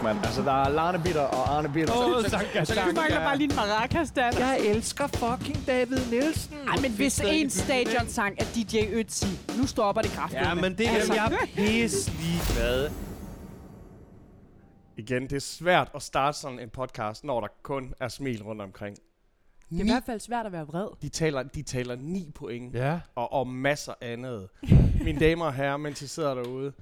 fuck, mand. Altså, der er Larne Bitter og Arne Bitter. Åh, Så- Sanka, Sanka. Du mangler bare lige en maracas, Dan. Jeg elsker fucking David Nielsen. Ej, men hvis en stadionsang er DJ Ötzi, nu stopper det kraftigt. Ja, men det er Altså. jeg pisse ligeglad. Igen, det er svært at starte sådan en podcast, når der kun er smil rundt omkring. Det er i Ni, hvert fald svært at være vred. de, taler, de taler 9 point Ja. og, og masser andet. Mine damer og herrer, mens I sidder derude,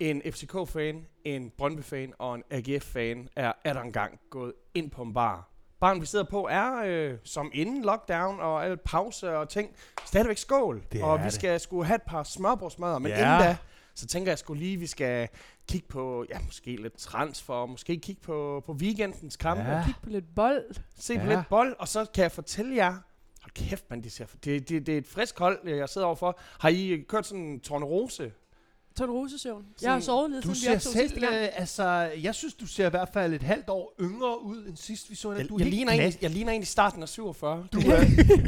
en FCK-fan, en Brøndby-fan og en AGF-fan er, er der engang gået ind på en bar. Baren, vi sidder på, er øh, som inden lockdown og alle pause og ting, stadigvæk skål. Det og vi det. skal skulle have et par smørbrødsmadder, men Ja. inden da, så tænker jeg skulle lige, vi skal kigge på, ja, måske lidt transfer, måske kigge på, på weekendens kampe, Ja. Kig på lidt bold. se på Ja. lidt bold, og så kan jeg fortælle jer, hold kæft, man, de ser, det, det, det er et frisk hold, jeg sidder overfor. Har I kørt sådan en tornerose? Tornerosesøvn. Jeg har sovet lidt, Du siden vi ser optog selv, sidste gang. øh, altså, jeg synes, du ser i hvert fald et halvt år yngre ud end sidst, vi så Jeg, dig. Du er jeg, helt ligner glat. egentlig, jeg ligner egentlig starten af 47. Du er,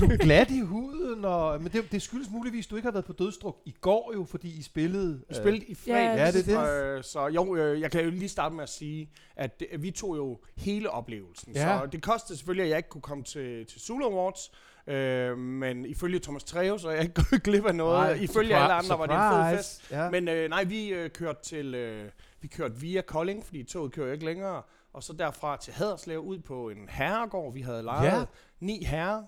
du er glat i huden, og, men det, det skyldes muligvis, at du ikke har været på dødstruk i går jo, fordi I spillede... Vi spillede i fredag. Ja, det er Øh, så jo, øh, jeg kan jo lige starte med at sige, at det, vi tog jo hele oplevelsen. Ja. Så det kostede selvfølgelig, at jeg ikke kunne komme til, til Zulu Awards. Øh, men ifølge Thomas Treve, så er jeg ikke gået glip af noget. Nej, ifølge surpri- alle andre var det en fed surprise. fest. Ja. Men øh, nej, vi øh, kørte til øh, vi kørte via Kolding, fordi toget kører ikke længere. Og så derfra til Haderslev ud på en herregård, vi havde lejet. Ja. Ni herrer.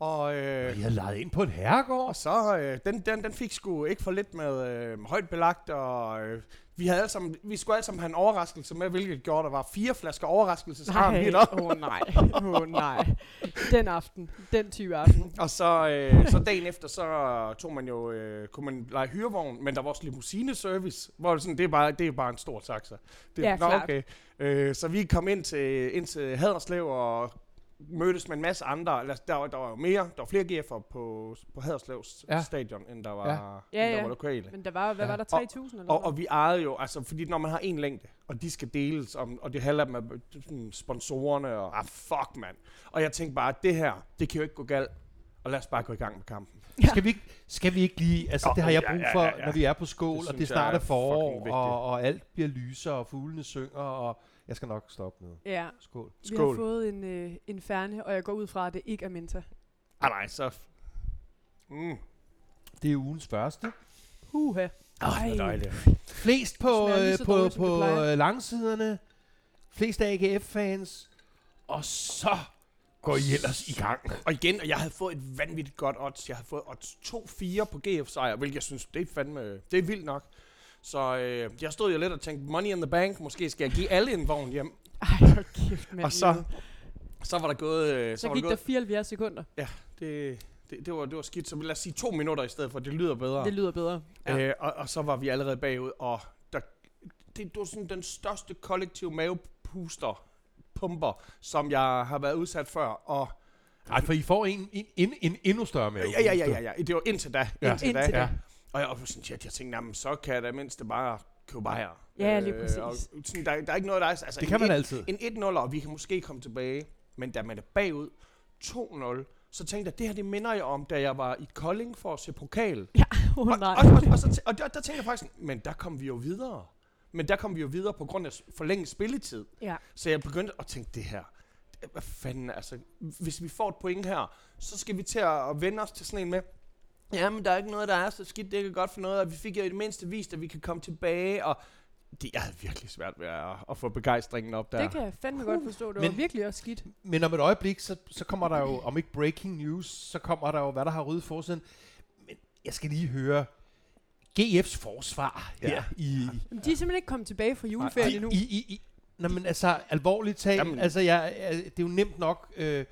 Og, øh, I har lejet ind på et herregård. og så, øh, den, den, den fik sgu ikke for lidt med øh, højt belagt, og øh, vi, havde alle sammen, vi skulle alle sammen have en overraskelse med, hvilket gjorde, der var fire flasker overraskelsesram Nej, helt op. åh oh, nej, åh oh, nej. Den aften, den type aften. Og så, øh, så dagen efter, så tog man jo, øh, kunne man lege hyrevogn, men der var også limousineservice, hvor det sådan, det er bare, det er bare en stor taxa. Det, Ja, klart. okay. Øh, så vi kom ind til, ind til Haderslev og mødtes med en masse andre. Eller, der, var, der var jo mere, der var flere GF'er på, på Haderslevs Ja. ja. stadion, end der var, Ja. Ja, end der ja. var lokale. Men der var, hvad Ja. var der, 3.000 eller Og, og vi ejede jo, altså fordi når man har en længde, og de skal deles, om, og det handler med sponsorerne, og ah, fuck mand. Og jeg tænkte bare, at det her, det kan jo ikke gå galt, og lad os bare gå i gang med kampen. Ja. Skal vi, ikke, skal vi ikke lige... Altså, Jo, det har jeg ja, brug ja, for, ja, ja. når vi er på skål, Det og det jeg snart er er forår, og, og alt bliver lysere, og fuglene synger, og jeg skal nok stoppe nu. Ja, Skål. vi har Skål. fået en, øh, en færne, og jeg går ud fra, at det ikke er Menta. Ah nej, så... Mm, Det er ugens første. Uha. det er dejligt. Flest på, Smager lige øh, så på, dårligt, som det på plejer. øh, langsiderne. Flest AGF-fans. Og så går I ellers i gang. Og igen, og jeg havde fået et vanvittigt godt odds. Jeg havde fået odds 2-4 på GF sejr, hvilket jeg synes, det er fandme, det er vildt nok. Så øh, jeg stod jo lidt og tænkte, money in the bank, måske skal jeg give alle en vogn hjem. Ej, hold kæft, mand. Og så- Så var der gået... Øh, så var gik der der gået, 74 sekunder. det, det, det, var, det var skidt, så lad os sige to minutter i stedet for, det lyder bedre. Det lyder bedre. Ja. Øh, og, og så var vi allerede bagud, og der, det, det var sådan den største kollektive mavepuster, pumper, som jeg har været udsat for, og Nej, for I får en, en, en, en endnu større mave. ja, ja, ja, ja, ja, det var indtil da, Ja. indtil, Indtil da. da. Og jeg var sådan, shit, jeg tænkte, jamen, så kan jeg da mindst det bare købe bajer. Ja, lige Øh, præcis. og sådan, der, der er ikke noget, der er... Altså, Det kan man en, altid. En 1-0, og vi kan måske komme tilbage, men da man er bagud 2-0, så tænkte jeg, det her det minder jeg om, da jeg var i Kolding for at se pokal. Åh, og, nej. og, og, og, så, tæ- og der, der tænker jeg faktisk, men der kom vi jo videre. Men der kom vi jo videre på grund af forlænget spilletid. Ja. Så jeg begyndte at tænke, det her, hvad fanden, altså, hvis vi får et point her, så skal vi til at vende os til sådan en med, jamen, der er ikke noget, der er så skidt, det er ikke godt for noget, og vi fik jo i det mindste vist, at vi kan komme tilbage, og det, jeg havde virkelig svært ved at, at få begejstringen op der. Det kan jeg fandme godt forstå. Det Men- var virkelig også skidt. Men om et øjeblik, så, så kommer der jo, om ikke breaking news, så kommer der jo, hvad der har ryddet forsiden. Men jeg skal lige høre GF's forsvar Ja. her i... Men de er simpelthen ikke kommet tilbage fra juleferien endnu. i, i, i Nå, men altså, alvorligt talt, Jamen. altså, jeg, jeg, det er jo nemt nok, øh,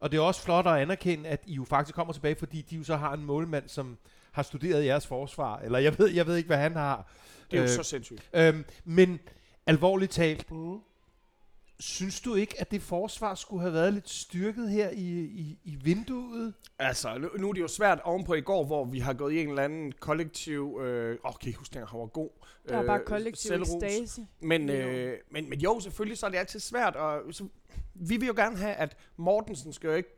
og det er også flot at anerkende, at I jo faktisk kommer tilbage, fordi de jo så har en målmand, som har studeret jeres forsvar, eller jeg ved, jeg ved ikke, hvad han har. Det er jo Øh, så sindssygt. Øhm, men alvorligt talt, Mm. synes du ikke, at det forsvar skulle have været lidt styrket her i, i, i vinduet? Altså, nu, nu er det jo svært ovenpå i går, hvor vi har gået i en eller anden kollektiv... Øh, huske, at han var god? Der er bare øh, kollektiv selvros. ekstase. Men, Jo. øh, men, men jo, selvfølgelig så er det altid svært, og så, vi vil jo gerne have, at Mortensen skal jo ikke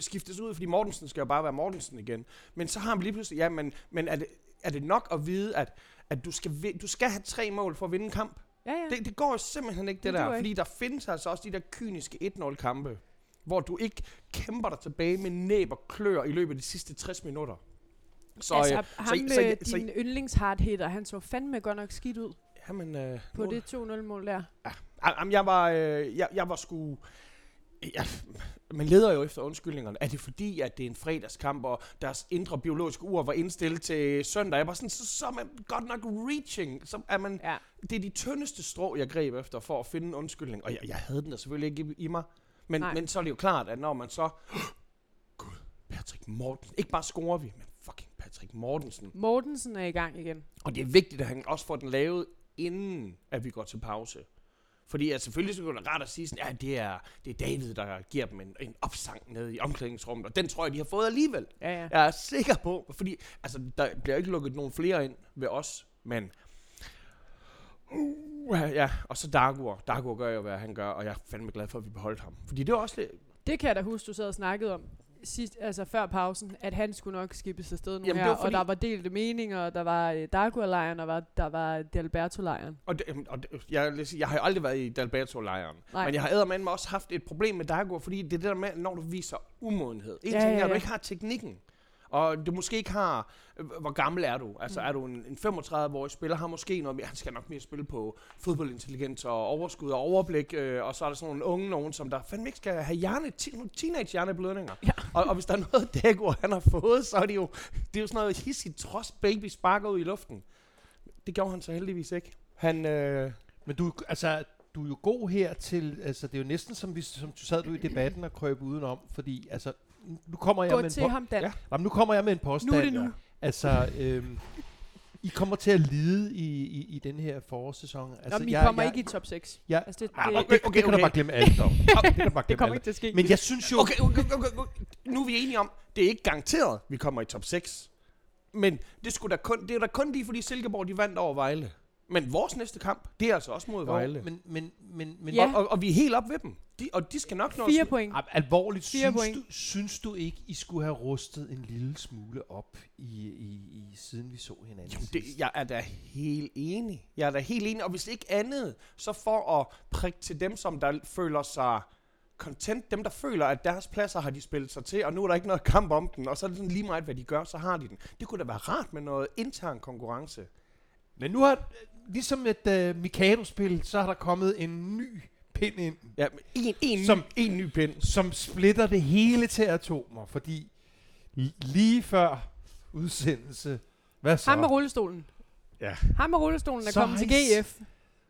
skiftes ud, fordi Mortensen skal jo bare være Mortensen igen. Men så har han lige pludselig, ja, men, men er, det, er det nok at vide, at, at du, skal, du skal have tre mål for at vinde en kamp? Ja, ja. Det, det går jo simpelthen ikke, det, Det der. duer Fordi der findes altså også de der kyniske 1-0-kampe, hvor du ikke kæmper dig tilbage med næb og klør i løbet af de sidste 60 minutter. Så, altså, øh, ham, så, øh, så, din yndlings hardhitter, han så fandme godt nok skidt ud jamen, øh, på nu- det 2-0-mål der. Ah, Jamen, jeg var, øh, jeg, jeg var sgu... Jeg, man leder jo efter undskyldningerne. Er det fordi, at det er en fredagskamp, og deres indre biologiske ur var indstillet til søndag? Jeg var sådan, så, så er man godt nok reaching. Så er man, Ja. det er de tyndeste strå, jeg greb efter for at finde en undskyldning. Og jeg, jeg havde den da selvfølgelig ikke i, i mig. Men, Nej. men så er det jo klart, at når man så... Gud, Patrick Mortensen. Ikke bare scorer vi, men fucking Patrick Mortensen. Mortensen er i gang igen. Og det er vigtigt, at han også får den lavet, inden at vi går til pause. Fordi at selvfølgelig så er det rart at sige, sådan, ja, det er, det er David, der giver dem en, en opsang nede i omklædningsrummet, og den tror jeg, de har fået alligevel. Ja, ja. Jeg er sikker på, fordi altså, der bliver ikke lukket nogen flere ind ved os, men... Uh, ja, og så Dagur. Dagur gør jo, hvad han gør, og jeg er fandme glad for, at vi beholdt ham. Fordi det er også lidt... Det kan jeg da huske, du sad og snakkede om sidst, altså før pausen, at han skulle nok skibes afsted nu Jamen, her, fordi- og der var delte meninger, og der var øh, Dagur-lejren, og var, der var Delberto-lejren. Og, det, og det, jeg, jeg har aldrig været i Dalbato-lejren. Nej. Men jeg har eddermame også haft et problem med Dagur, fordi det er det der med, når du viser umodenhed. En Ja, ting ja, er, at du ja. ikke har teknikken. Og du måske ikke har... Hvor gammel er du? Altså Mm. er du en, en 35-årig spiller, har måske noget mere... Han skal nok mere spille på fodboldintelligens og overskud og overblik. Øh, og så er der sådan nogle unge nogen, som der fandme ikke skal have hjerne, teenage-hjerneblødninger. Ja. Og, og hvis der er noget, Dagur han har fået, så er det jo, det er jo sådan noget hissigt trods baby sparker ud i luften. Det gjorde han så heldigvis ikke. Han... Øh, Men du, altså, du er jo god her til, altså det er jo næsten som, hvis, som du sad du i debatten og krøb udenom, fordi altså, nu kommer jeg Gå med en til po- ham, Dan. Ja. Jamen, nu kommer jeg med en påstand. Nu er det nu. Altså, øhm, I kommer til at lide i, i, i den her forårssæson. Altså, Nå, I kommer ikke i top 6. Jeg, Altså, det, ah, det, okay, okay, det kan du okay. bare glemme alt om. det kan bare det kommer alt ikke til at ske. Men jeg synes jo... Okay, okay, okay, okay. Nu er vi enige om, det er ikke garanteret, vi kommer i top 6. Men det, skulle da kun, det er da kun lige, fordi Silkeborg de vandt over Vejle. Men vores næste kamp, det er altså også mod Vejle. Jo, men, men, men, men Ja. Og, og, og vi er helt op ved dem. De, og de skal nok nå... Fire point. Al- alvorligt, Fire synes point. du, synes du ikke, I skulle have rustet en lille smule op, i, i, i siden vi så hinanden Jamen, det, jeg er da helt enig. Jeg er da helt enig. Og hvis ikke andet, så for at prikke til dem, som der føler sig content, dem der føler, at deres pladser har de spillet sig til, og nu er der ikke noget kamp om den, og så er det sådan lige meget, hvad de gør, så har de den. Det kunne da være rart med noget intern konkurrence. Men nu har, ligesom et uh, Mikado-spil, så har der kommet en ny pind ind, Ja, en, en, Som- ny, en ny pind. som splitter det hele til atomer, fordi lige før udsendelse, hvad så? Ham med rullestolen. Ja. Ham med rullestolen er Så kommet til GF.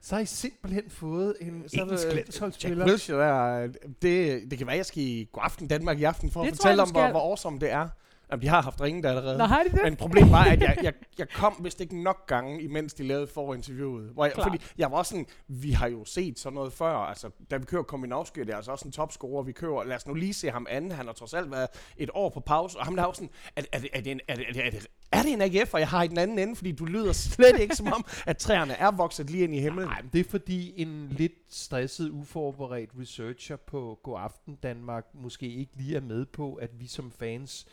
Så har I simpelthen fået en engelsk Jack landsholdsspiller. Wilshere der, det, det kan være, jeg skal i God Aften Danmark i aften for Det at fortælle om, hvor, hvor awesome det er. Jamen, de har haft ringet allerede. Nå, har de det? Men problemet var, at jeg, jeg, jeg kom vist ikke nok gange, imens de lavede forinterviewet. Hvor jeg, fordi jeg var også sådan, vi har jo set sådan noget før. Altså, da vi kører Kominovski, det er altså også en topscorer, vi kører. Lad os nu lige se ham anden. Han har trods alt været et år på pause. Og ham der er jo sådan, er, det- er, det, er, det en, er, det, er, det, er, det, er det en AGF, og jeg har i den anden ende? Fordi du lyder slet ikke som om, at træerne er vokset lige ind i himlen. Nej, men det er fordi en lidt stresset, uforberedt researcher på God Aften Danmark måske ikke lige er med på, at vi som fans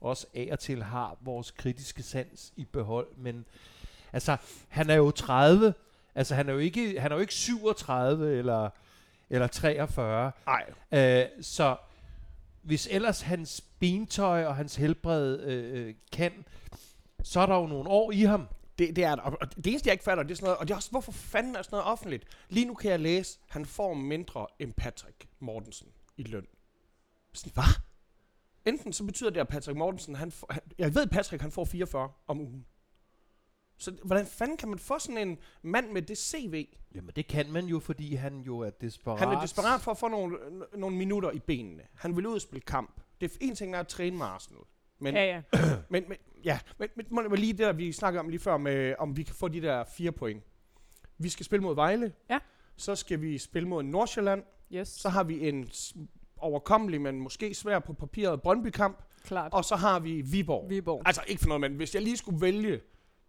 også af og til har vores kritiske sans i behold. Men altså, han er jo 30. Altså, han er jo ikke, han er jo ikke 37 eller, eller 43. Nej, Øh, så hvis ellers hans bentøj og hans helbred øh, øh, kan, så er der jo nogle år i ham. Det, det er der. Og og det eneste, jeg ikke fatter, det er sådan noget, og det er også, hvorfor fanden er sådan noget offentligt? Lige nu kan jeg læse, han får mindre end Patrick Mortensen i løn. Sådan, hvad? Enten så betyder det, at Patrick Mortensen, han, får, han jeg ved, at Patrick han får 44 om ugen. Så hvordan fanden kan man få sådan en mand med det CV? Jamen det kan man jo, fordi han jo er desperat. Han er desperat for at få nogle, nogle minutter i benene. Han vil ud og spille kamp. Det er en ting er at træne med Arsenal. Men, Ja, ja. men, men, ja, men, men, må- lige det, der, vi snakkede om lige før, med, om vi kan få de der fire point. Vi skal spille mod Vejle. Ja. Så skal vi spille mod Nordsjælland. Yes, Så har vi en overkommelig, men måske svær på papiret Brøndby-kamp. klart. Og så har vi Viborg. Viborg. Altså ikke for noget, men hvis jeg lige skulle vælge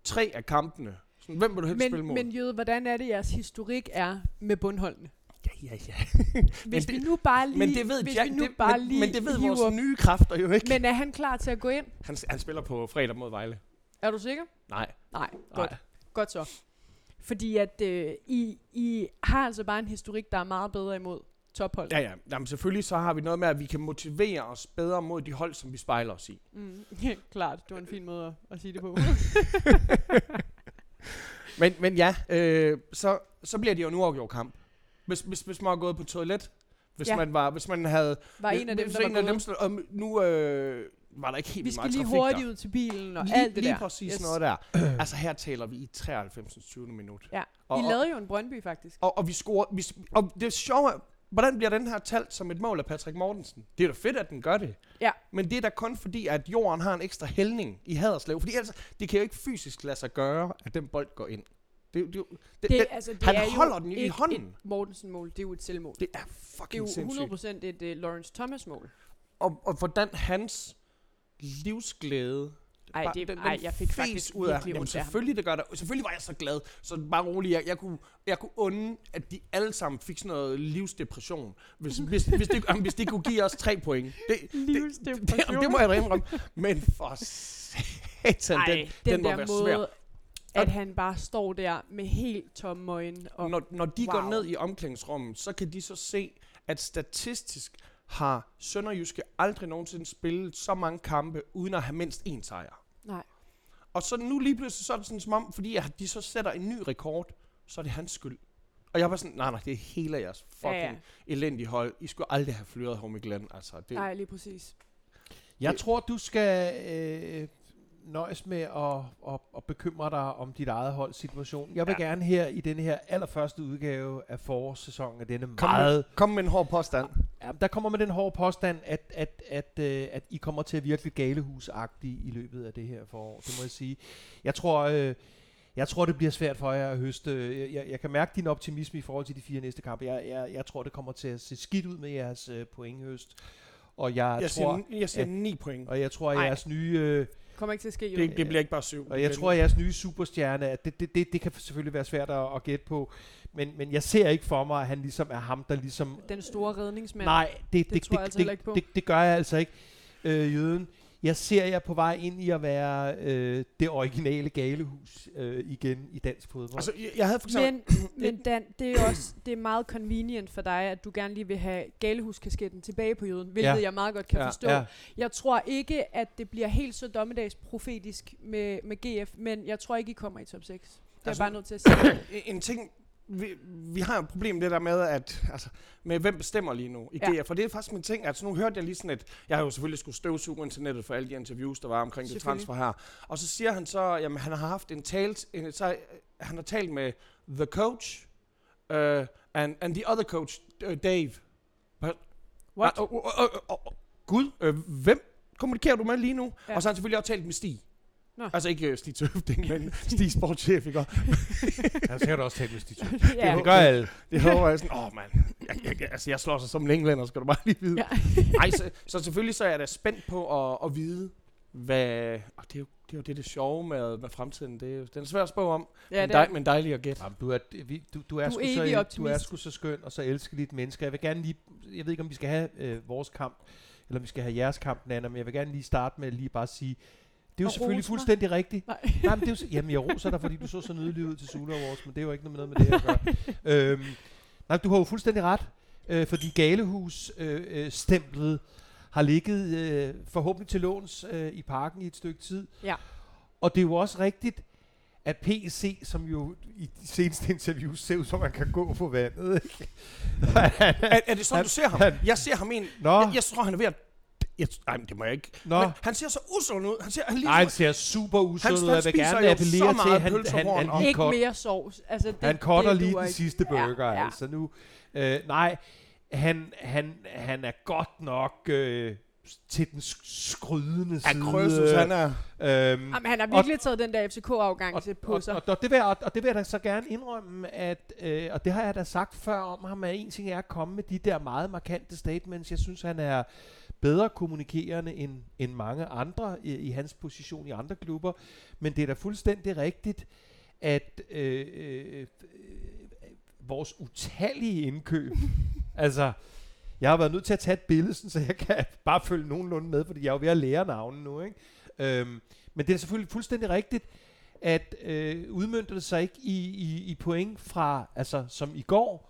tre af kampene, sådan, hvem vil du helst spille Men, mod? men Jøde, hvordan er det, jeres historik er med bundholdene? ja, ja, ja. Hvis det- vi nu bare lige... men det ved hvis Jack, vi nu det, bare men, lige men det ved vores nye kræfter jo ikke. Men er han klar til at gå ind? Han, han spiller på fredag mod Vejle. Er du sikker? Nej. Nej, Nej. godt. Godt så. Fordi at øh, I, I har altså bare en historik, der er meget bedre imod tophold. Ja, ja. Jamen, selvfølgelig så har vi noget med, at vi kan motivere os bedre mod de hold, som vi spejler os i. Mm, klart, det var en fin måde at, at sige det på. Men, men ja, øh, så, så bliver det jo en uafgjort kamp. Hvis, hvis, hvis man var gået på toilet, hvis, Ja. ja. man, var, hvis man havde... Var en af dem, hvis der en var af dem, og nu øh, var der ikke helt Vi skal meget lige trafik hurtigt der. ud til bilen og lige, alt det lige der. præcis Yes. noget der. altså her taler vi i 93. 20. minut. Ja. Og, I lavede jo en Brøndby, faktisk. og, og vi scorer... Vi, og det sjovt, hvordan bliver den her talt som et mål af Patrick Mortensen? Det er da fedt, at den gør det. Ja. Men det er da kun fordi, at jorden har en ekstra hældning i Haderslev. Fordi ellers, det kan jo ikke fysisk lade sig gøre, at den bold går ind. Det, det, det, det, altså, det han er holder jo den i hånden. et Mortensen-mål, det er jo et selvmål. det er Det er fucking jo sindssygt. 100% et uh, Lawrence Thomas-mål. Og, og hvordan hans livsglæde Ej, det, den- den ej, jeg fik faktisk ud af Jamen selvfølgelig det gør der. Selvfølgelig var jeg så glad. Så bare rolig, jeg, jeg, kunne, jeg kunne unde, at de alle sammen fik sådan noget livsdepression. Hvis, hvis, hvis, det, jamen, hvis det kunne give os tre point. Det, det, det, Livsdepression. det, det må jeg da indrømme. Men for satan, Ej, den, den, den må være måde, svær. at han bare står der med helt tomme øjne. Og, Når, når de wow. går ned i omklædningsrummet, så kan de så se, at statistisk har Sønderjyske aldrig nogensinde spillet så mange kampe, uden at have mindst én sejr. nej, Og så nu lige pludselig, så er det sådan som om, fordi at de så sætter en ny rekord, så er det hans skyld. Og jeg var sådan, nej, nej, det er hele jeres fucking Ja, ja, elendige hold. I skulle aldrig have flyret Home Glenn. Altså, det, nej, lige præcis. Jeg Det- tror, du skal øh, nøjes med at, at, at bekymre dig om dit eget holds situation. Jeg vil ja. Gerne her i denne her allerførste udgave af forårssæsonen af denne Kom meget... med, kom med en hård påstand. Ja, der kommer med den hårde påstand, at, at, at, øh, at I kommer til at virke lidt galehusagtige i løbet af det her forår. Det må jeg sige. Jeg tror, øh, jeg tror det bliver svært for jer at høste. Jeg, jeg, jeg kan mærke din optimisme i forhold til de fire næste kampe. Jeg, jeg, jeg tror, det kommer til at se skidt ud med jeres øh, pointhøst. Og jeg, Jeg tror, siger, jeg siger at- 9 point. og jeg tror, at Ej. jeres nye... Øh, Kommer ikke til at ske, jo. Det, det bliver ikke bare 7. og jeg tror, at jeres nye superstjerne, at det, det, det, det kan selvfølgelig være svært at, at gætte på. Men, men jeg ser ikke for mig, at han ligesom er ham, der ligesom Den store redningsmand. Nej, det, det, tror jeg altså det, ikke på. det, det, det gør jeg altså ikke, øh, jøden. Jeg ser jer på vej ind i at være øh, det originale galehus øh, igen i dansk fodbold. Altså, jeg, jeg havde for eksempel... Men, men Dan, det er også det er meget convenient for dig, at du gerne lige vil have galehuskasketten tilbage på jøden, hvilket Ja. jeg meget godt kan Ja. forstå. ja, Jeg tror ikke, at det bliver helt så dommedagsprofetisk med, med GF, men jeg tror ikke, I kommer i top 6. Det er Altså- altså, bare nødt til at sige. en ting, vi, vi har jo et problem det der med, at, altså, med hvem bestemmer lige nu i Ja. for det er faktisk min ting, altså nu hørte jeg lige sådan et, jeg har jo selvfølgelig skulle støvsuge internettet for alle de interviews, der var omkring det transfer her, og så siger han så, jamen han har haft en talt, en, så, øh, han har talt med the coach, uh, and, and the other coach, uh, Dave. What? Uh, uh, uh, uh, uh, Gud, øh, hvem kommunikerer du med lige nu? Ja. Og så har han selvfølgelig også talt med Stig. Nå. Altså ikke øh, Stig Tøfting, men Stig sportschef, ikke? han skal du også tale med de to. ja. Det gør alle. Det håber jeg sådan, åh oh, mand, jeg, jeg, jeg, altså jeg slår sig som en englænder, skal du bare lige vide. Ja. Ej, så, så selvfølgelig så er jeg da spændt på at, at vide, hvad, og det er jo det, er jo det, det sjove med, med fremtiden. Det er, jo- den er svær at spå om, ja, men, det dej, er. men dejlig at gætte. Jamen, du, er, vi, du, du, er Du er så, du er sgu så skøn og så elskeligt menneske. Jeg vil gerne lige, jeg ved ikke, om vi skal have øh, vores kamp, eller om vi skal have jeres kamp, Nana, men jeg vil gerne lige starte med at lige bare sige, det er jo selvfølgelig rose mig. fuldstændig rigtigt. Nej. Nej, men det er jo, jamen, jeg roser dig, fordi du så så nydelig ud til Sula Awards, men det er jo ikke noget med det at gøre. øhm, nej, du har jo fuldstændig ret, øh, fordi Galehus øh, øh, stemplet har ligget øh, forhåbentlig til låns øh, i parken i et stykke tid. Ja. Og det er jo også rigtigt, at PC, som jo i de seneste interviews ser ud som, man kan gå på vandet. Er, er det sådan, Han- du ser ham? han- Jeg ser ham en, Nå, jeg, jeg tror, han er ved at, jeg, nej, men det må jeg ikke. nå. Men han ser så usund ud. Han ser, han lige Nej, han ser super usund Han- ud. han Jeg vil gerne jo appellere så til, meget at han, han, pølsehorn han og- lige Ikke mere sovs. Altså, det, han cutter det lige den ikke. sidste burger, Ja, ja, altså nu. Øh, nej, han, han, han er godt nok øh, til den sk- skrydende Ja, side. Krøsus, han er... Øhm, Jamen, han har virkelig taget den der FCK-afgang på og, sig. og, og, det vil jeg, og, og det vil jeg da så gerne indrømme, at, øh, og det har jeg da sagt før om ham, at en ting er at komme med de der meget markante statements. Jeg synes, han er bedre kommunikerende end, end mange andre i, i hans position i andre klubber. Men det er da fuldstændig rigtigt, at øh, øh, øh, vores utallige indkøb, altså, jeg har været nødt til at tage et billede, sådan, så jeg kan bare følge nogenlunde med, fordi jeg er jo ved at lære navnen nu, ikke? Øhm, men det er selvfølgelig fuldstændig rigtigt, at øh, udmyndter det sig ikke i, i, i point fra, altså som i går,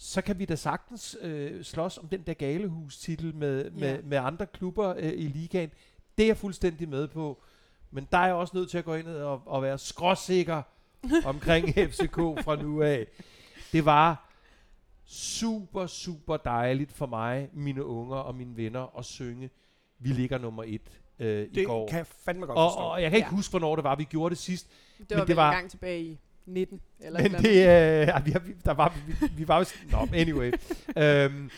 så kan vi da sagtens øh, slås om den der galehus-titel med, med, Ja. med andre klubber øh, i ligaen. Det er jeg fuldstændig med på. Men der er jeg også nødt til at gå ind og, og være skråsikker omkring FCK fra nu af. Det var super, super dejligt for mig, mine unger og mine venner at synge Vi ligger nummer et øh, i Det går. kan jeg fandme godt og, forstå. og jeg kan ikke Ja. huske, hvornår det var, vi gjorde det sidst. Det Men var det vel var- en gang tilbage i 19. Eller Men et det, øh, vi, der var, vi, vi var jo, nå, anyway. øhm,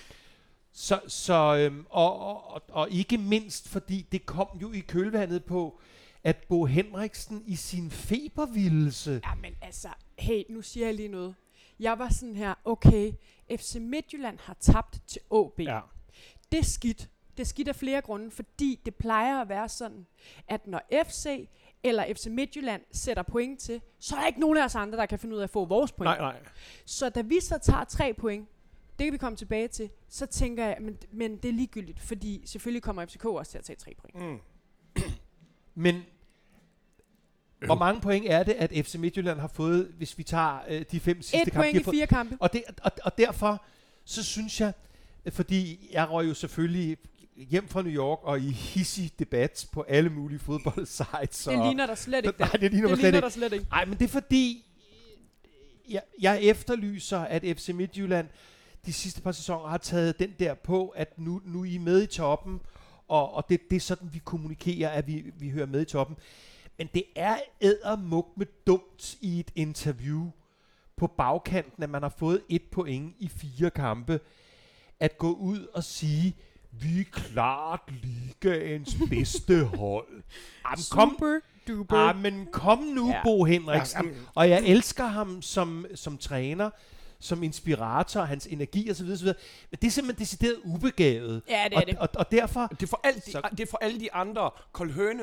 så, så øhm, og, og, og, ikke mindst, fordi det kom jo i kølvandet på, at Bo Henriksen i sin febervildelse, Ja, men altså, hey, nu siger jeg lige noget. Jeg var sådan her, okay, FC Midtjylland har tabt til AB. ja. Det er skidt. Det er skidt af flere grunde, fordi det plejer at være sådan, at når FC eller FC Midtjylland sætter point til, så er der ikke nogen af os andre, der kan finde ud af at få vores point. Nej, nej. Så da vi så tager tre point, det kan vi komme tilbage til, så tænker jeg, men, men det er ligegyldigt, fordi selvfølgelig kommer FCK også til at tage tre point. Mm. men hvor mange point er det, at FC Midtjylland har fået, hvis vi tager øh, de fem sidste Et kampe? point de i fire kampe. Og, det, og, og derfor, så synes jeg, fordi jeg røg jo selvfølgelig hjem fra New York og i hissig debat på alle mulige fodboldsites. Det ligner der slet ikke. Nej, det ligner det slet ligner ikke. der slet ikke. Nej, men det er fordi, jeg, jeg efterlyser, at FC Midtjylland de sidste par sæsoner har taget den der på, at nu, nu er I med i toppen, og, og det, det er sådan, vi kommunikerer, at vi, vi hører med i toppen. Men det er ædermuk med dumt i et interview på bagkanten, at man har fået et point i fire kampe, at gå ud og sige, vi er klart ligaens bedste hold. Jamen, kom, Super duper. ah, men kom nu, Ja. Bo Henriksen. Ja, jamen. og jeg elsker ham som, som træner, som inspirator, hans energi osv. osv. Men det er simpelthen decideret ubegavet. Ja, det er og, det. Og, og derfor, Det får alle de, Så- det får alle de andre koldhøne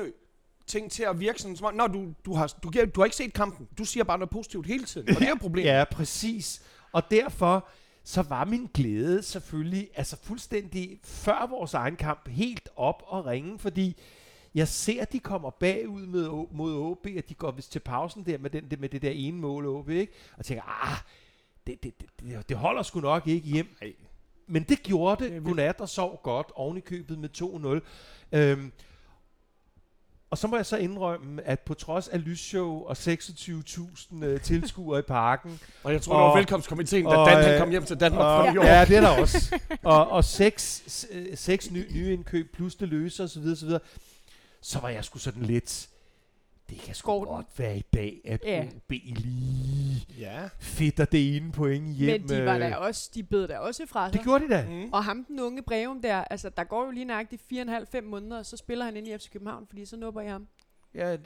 ting til at virke sådan, som om, Nå, du, du, har, du, du har ikke set kampen. Du siger bare noget positivt hele tiden. Og det er jo problemet. ja, præcis. Og derfor, så var min glæde selvfølgelig, altså fuldstændig før vores egen kamp, helt op og ringe, fordi jeg ser, at de kommer bagud med, mod OB, at de går vist til pausen der med, den, det, med det der ene mål OB, ikke? Og tænker, ah, det, det, det, det, holder sgu nok ikke hjem. Nej. Men det gjorde Det. Godnat og sov godt oven i købet med 2-0. Øhm, og så må jeg så indrømme, at på trods af lysshow og 26.000 øh, tilskuere i parken, Og jeg tror, det var Og- velkomstkomiteen, da og, Dan han øh, kom hjem til Danmark og, fra New York. ja, det er der også. og, og seks, øh, seks ny, nye indkøb plus det løse osv. osv. Så var jeg sgu sådan lidt, det kan sgu godt være i dag, at Ja. OB lige Ja. fitter det ene point hjem. Men de var øh. der også, de bed der også fra sig. Det gjorde de da. Mm. Og ham, den unge Breum der, altså der går jo lige nøjagtigt 4,5-5 måneder, og så spiller han ind i FC København, fordi så nupper jeg ham. Ja,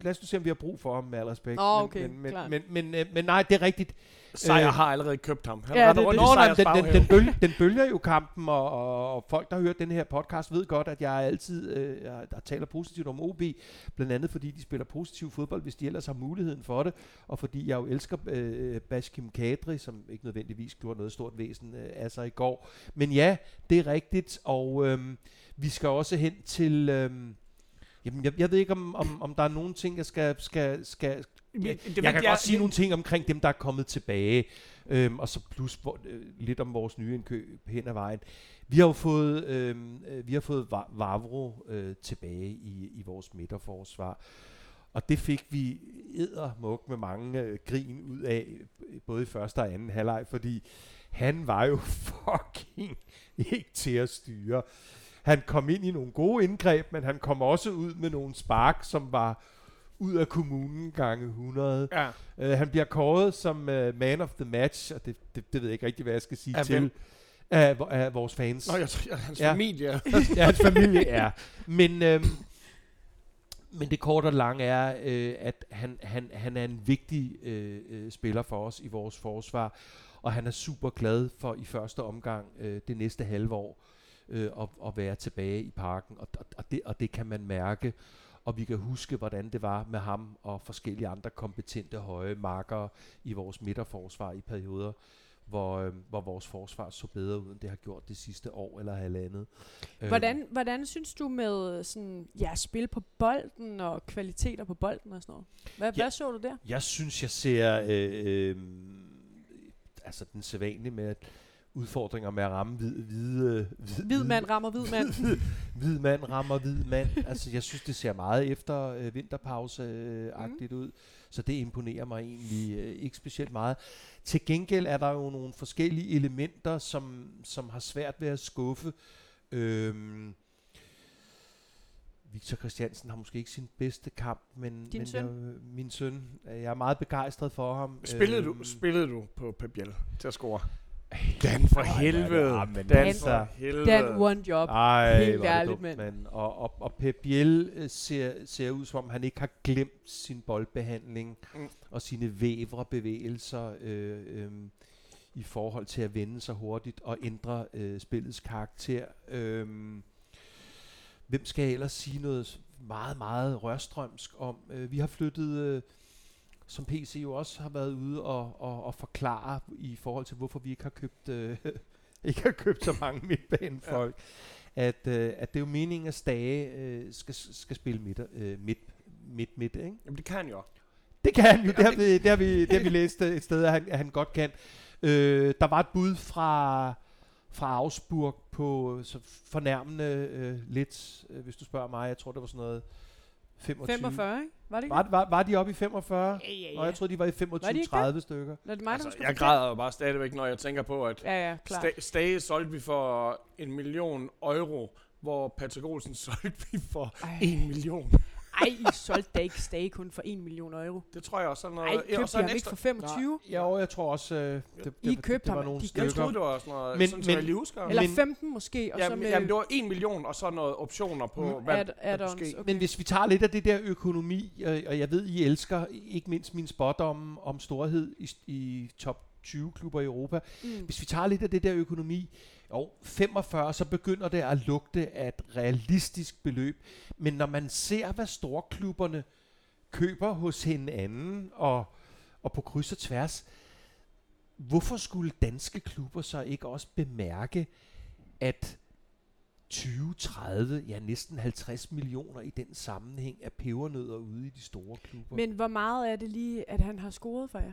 lad os nu se, om vi har brug for ham med al respekt. Nå, okay, men, men, men, men, men, men nej, det er rigtigt. Sejr Øh, har allerede købt ham. Han Ja, det- rundt det- Sejrs den, den, den, bølge, den bølger jo kampen, og, og, og folk, der har hørt den her podcast, ved godt, at jeg altid øh, jeg, der taler positivt om OB, blandt andet fordi de spiller positiv fodbold, hvis de ellers har muligheden for det, og fordi jeg jo elsker øh, Baskim Kadri, som ikke nødvendigvis gjorde noget stort væsen øh, af sig i går. Men ja, det er rigtigt, og øh, vi skal også hen til... Øh, Jamen, jeg, jeg ved ikke, om, om, om der er nogen ting, jeg skal... skal, skal Men jeg, det jeg kan godt sige nogle ting omkring dem, der er kommet tilbage. Øhm, og så plus hvor, øh, lidt om vores nye indkøb hen ad vejen. Vi har jo fået, øhm, øh, vi har fået Va- Vavro øh, tilbage i, i vores midterforsvar. Og det fik vi eddermuk med mange øh, grin ud af, øh, både i første og anden halvleg, fordi han var jo fucking ikke til at styre. Han kom ind i nogle gode indgreb, men han kom også ud med nogle spark, som var ud af kommunen gange 100. Ja. Uh, han bliver kåret som uh, man of the match, og det, det, det ved jeg ikke rigtig, hvad jeg skal sige Af til. hvem? Af, af vores fans. Nå, jeg tror, ja, hans Ja. familie. ja, hans familie er. Men, øhm, men det korte og lange er, øh, at han, han, han er en vigtig øh, øh, spiller for os i vores forsvar, og han er super glad for i første omgang øh, det næste halve år øh, at, at være tilbage i parken, og, og, og, det, og det kan man mærke. Og vi kan huske, hvordan det var med ham og forskellige andre kompetente høje markere i vores midterforsvar i perioder, hvor, øh, hvor vores forsvar så bedre ud, end det har gjort det sidste år eller halvandet. Øhm, Hvordan, hvordan synes du med sådan, ja, spil på bolden og kvaliteter på bolden og sådan noget? Hvad, Ja. hvad så du der? Jeg synes, jeg ser øh, øh, altså den sædvanlige med at udfordringer med at ramme hvid, hvide, hvid, Hvid mand rammer hvid mand. hvid, hvid mand rammer hvid mand. altså, jeg synes, det ser meget efter øh, vinterpause-agtigt Mhm. ud. Så det imponerer mig egentlig øh, ikke specielt meget. Til gengæld er der jo nogle forskellige elementer, som, som har svært ved at skuffe. Øhm, Victor Christiansen har måske ikke sin bedste kamp, men, Din men søn? Jeg, min søn, øh, jeg er meget begejstret for ham. Spillede, du, Øhm, spillede du på Pep Biel til at score? Dan for Ej, helvede. ja, men Dan for helvede. Dan one job. Ej, Helt ærligt, dumt, mand. Og, og, og Pep Biel øh, ser, ser ud som om, han ikke har glemt sin boldbehandling mm. og sine vævre bevægelser øh, øh, i forhold til at vende sig hurtigt og ændre øh, spillets karakter. Øh, hvem skal jeg ellers sige noget meget, meget rørstrømsk om? Øh, vi har flyttet... Øh, som PC jo også har været ude og, og, og forklare i forhold til, hvorfor vi ikke har købt, øh, ikke har købt så mange midtbanefolk. Ja. At, øh, at det er jo meningen, at Stage øh, skal, skal spille midt, øh, midt, midt, midt, ikke? Jamen, det kan han jo. Det kan han jo, det har vi, det har vi, det har vi læst øh, et sted, at han, at han godt kan. Øh, der var et bud fra, fra Augsburg på så fornærmende øh, lidt, øh, hvis du spørger mig. Jeg tror, det var sådan noget 25. 45, ikke? Var det ikke? Var, var, var de oppe i 45? Ja, ja, Nå, jeg troede, de var i Var de ikke 25-30 stykker. Er det mig, Altså, jeg græder jo bare stadigvæk, når jeg tænker på, at Ja, ja, Stage solgte vi for en million euro, hvor Patrick Olsen solgte vi for Ej. en million. Ej, I solgte da ikke Stage kun for 1 million euro. Det tror jeg også sådan noget. Ej, ja, og købte så ham ikke for 25? Ja, og jeg tror også, øh, det, det, I det, købte det var ham. nogle De Jeg stykker. troede, det var sådan noget, Men- men, sådan, men- jeg lige husker. Eller Men- 15 måske, og så Jamen, med jamen, det var 1 million, og så noget optioner på, Mm, hvad der kunne add-ons. ske. Okay. Men hvis vi tager lidt af det der økonomi, øh, og jeg ved, I elsker ikke mindst min spot om, om storhed i, i top 20 klubber i Europa. Mm. Hvis vi tager lidt af det der økonomi, jo, 45, så begynder det at lugte af et realistisk beløb. Men når man ser, hvad storklubberne køber hos hinanden og, og på kryds og tværs, hvorfor skulle danske klubber så ikke også bemærke, at 20, 30, ja næsten 50 millioner i den sammenhæng af pebernødder ude i de store klubber. Men hvor meget er det lige, at han har scoret for jer?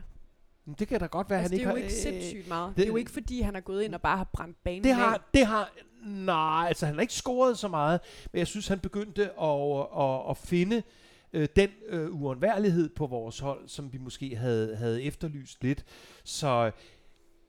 Men det kan da godt være, Altså, han det er jo ikke ikke har... øh, sindssygt meget. Det, det- er jo ikke, fordi han er gået ind og bare har brændt banen Det af. har, det har, nej, altså han har ikke scoret så meget, men jeg synes, han begyndte at, at, at finde øh, den øh, uundværlighed på vores hold, som vi måske havde, havde efterlyst lidt. Så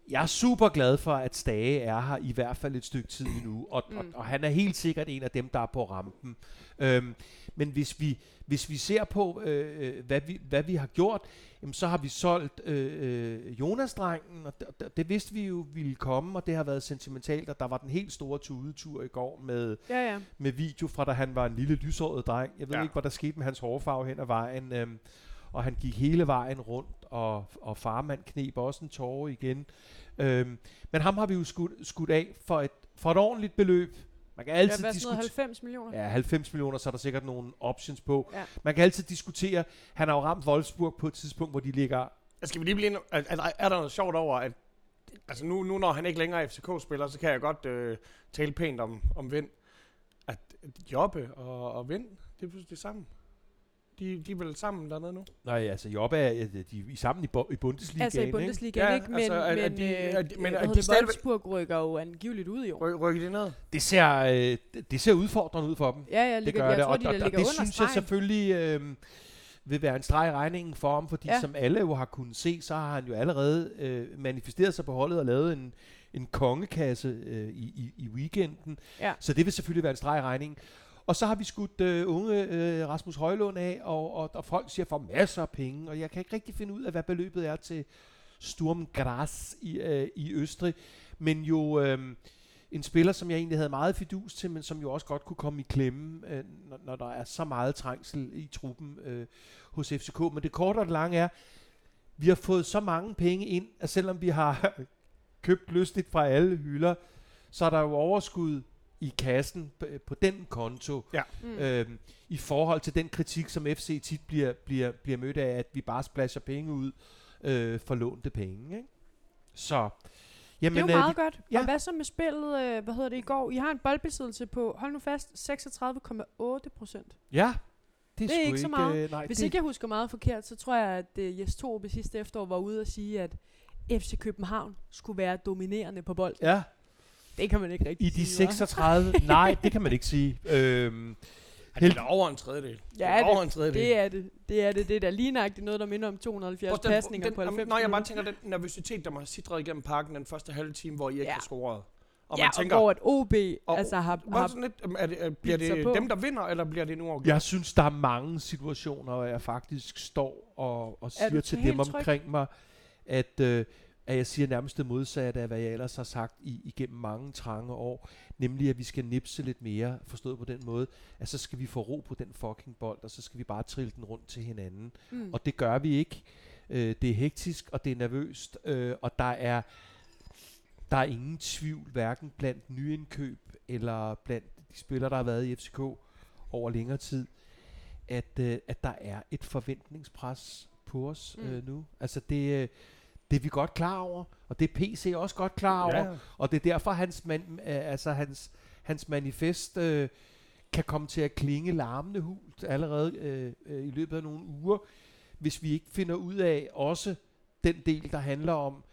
jeg er super glad for, at Stage er her i hvert fald et stykke tid endnu, og, mm. og, og han er helt sikkert en af dem, der er på rampen. Øhm, men hvis vi, hvis vi ser på, øh, øh, hvad, vi, hvad vi har gjort, jamen, så har vi solgt øh, øh, Jonas-drengen, og det, det, vidste vi jo ville komme, og det har været sentimentalt, og der var den helt store tudetur i går med, Ja, ja. med video fra, da han var en lille lyshåret dreng. Jeg ved ja. Ikke, hvad der skete med hans hårfarve hen ad vejen, øhm, og han gik hele vejen rundt, og, og farmand knep også en tårer igen. Øhm, men ham har vi jo skudt, skudt af for et, for et ordentligt beløb. Man kan Ja, altid noget diskutere... 90 millioner? Ja, 90 millioner, så er der sikkert nogle options på. Ja. Man kan altid diskutere, han har jo ramt Wolfsburg på et tidspunkt, hvor de ligger... Altså, Skal vi lige blive en, er, er, er der noget sjovt over, at altså nu, nu når han ikke længere er FCK-spiller, så kan jeg godt øh, tale pænt om, om Vind. At Jobbe og, og Vind, det er pludselig sammen. De, de er vel sammen dernede nu? Nej, altså Jobbe er, de er i sammen i, bo- i Bundesligaen, Altså i ikke? Bundesligaen, Ja, ikke? Men, altså, er- er men, de- øh, er de- men hvad er de det, stadigvæk- Wolfsburg rykker jo angiveligt ud i år. Ry, rykker de ned? Det ser, øh, det- det ser udfordrende ud for dem. Ja, ja, det ligger, gør jeg det, tror, og, de og, der og ligger det under synes jeg stregen. selvfølgelig øh, vil være en streg i regningen for ham, fordi Ja. som alle jo har kunnet se, så har han jo allerede øh, manifesteret sig på holdet og lavet en, en kongekasse øh, i, i, i weekenden. Ja. Så det vil selvfølgelig være en streg i regningen. Og så har vi skudt øh, unge øh, Rasmus Højlund af, og, og, og folk siger for masser af penge, og jeg kan ikke rigtig finde ud af, hvad beløbet er til Sturm Graz i, øh, i Østrig. Men jo øh, en spiller, som jeg egentlig havde meget fidus til, men som jo også godt kunne komme i klemme, øh, når, når der er så meget trængsel i truppen øh, hos FCK. Men det korte og det lange er, vi har fået så mange penge ind, at selvom vi har købt lystigt fra alle hylder, så er der jo overskud i kassen på, på den konto, Mm. øhm, i forhold til den kritik, som FC tit bliver, bliver, bliver mødt af, at vi bare splasher penge ud øh, for lånte penge. Ikke? Så, Det jamen, er jo øh, meget godt. ja. Og hvad så med spillet, øh, hvad hedder det, i går? I har en boldbesiddelse på, hold nu fast, 36,8 procent. ja, det er, Det er sgu ikke så meget. Øh, nej, Hvis det, ikke jeg husker meget forkert, så tror jeg, at uh, Jes Torup i sidste efterår var ude og sige, at FC København skulle være dominerende på bold. Ja, Det kan man ikke rigtig i de sige, hva'? 36... nej, det kan man ikke sige. Øhm, Det er da over en tredjedel. Ja, det er over det- en tredjedel. Det er det. Det er det. Det er da lige nøjagtigt noget, der minder om 270 Også den- pasninger den, på 90 Når jeg bare tænker, den nervøsitet, der må have sidret igennem parken den første halve time, hvor I ikke Ja. har scoret. Og ja, man tænker, og hvor et OB og- altså har, har sådan lidt, er det, er, bliver det på. dem, der vinder, eller bliver det nu uafgjort? jeg synes, der er mange situationer, hvor jeg faktisk står og, og Er siger til dem tryg? omkring mig, at, øh, at jeg siger nærmest det modsatte af, hvad jeg ellers har sagt i, igennem mange trange år. Nemlig, at vi skal nipse lidt mere, forstået på den måde, at så skal vi få ro på den fucking bold, og så skal vi bare trille den rundt til hinanden. mm. Og det gør vi ikke. Øh, det er hektisk, og det er nervøst, øh, og der er, der er ingen tvivl, hverken blandt nyindkøb eller blandt de spillere, der har været i FCK over længere tid, at, øh, at der er et forventningspres på os Mm. mm. øh, nu. Altså det, øh, det er vi godt klar over, og det er PC også godt klar over, Ja. og det er derfor, hans, man, øh, altså hans, hans manifest øh, kan komme til at klinge larmende hult allerede øh, øh, i løbet af nogle uger, hvis vi ikke finder ud af også den del, der handler om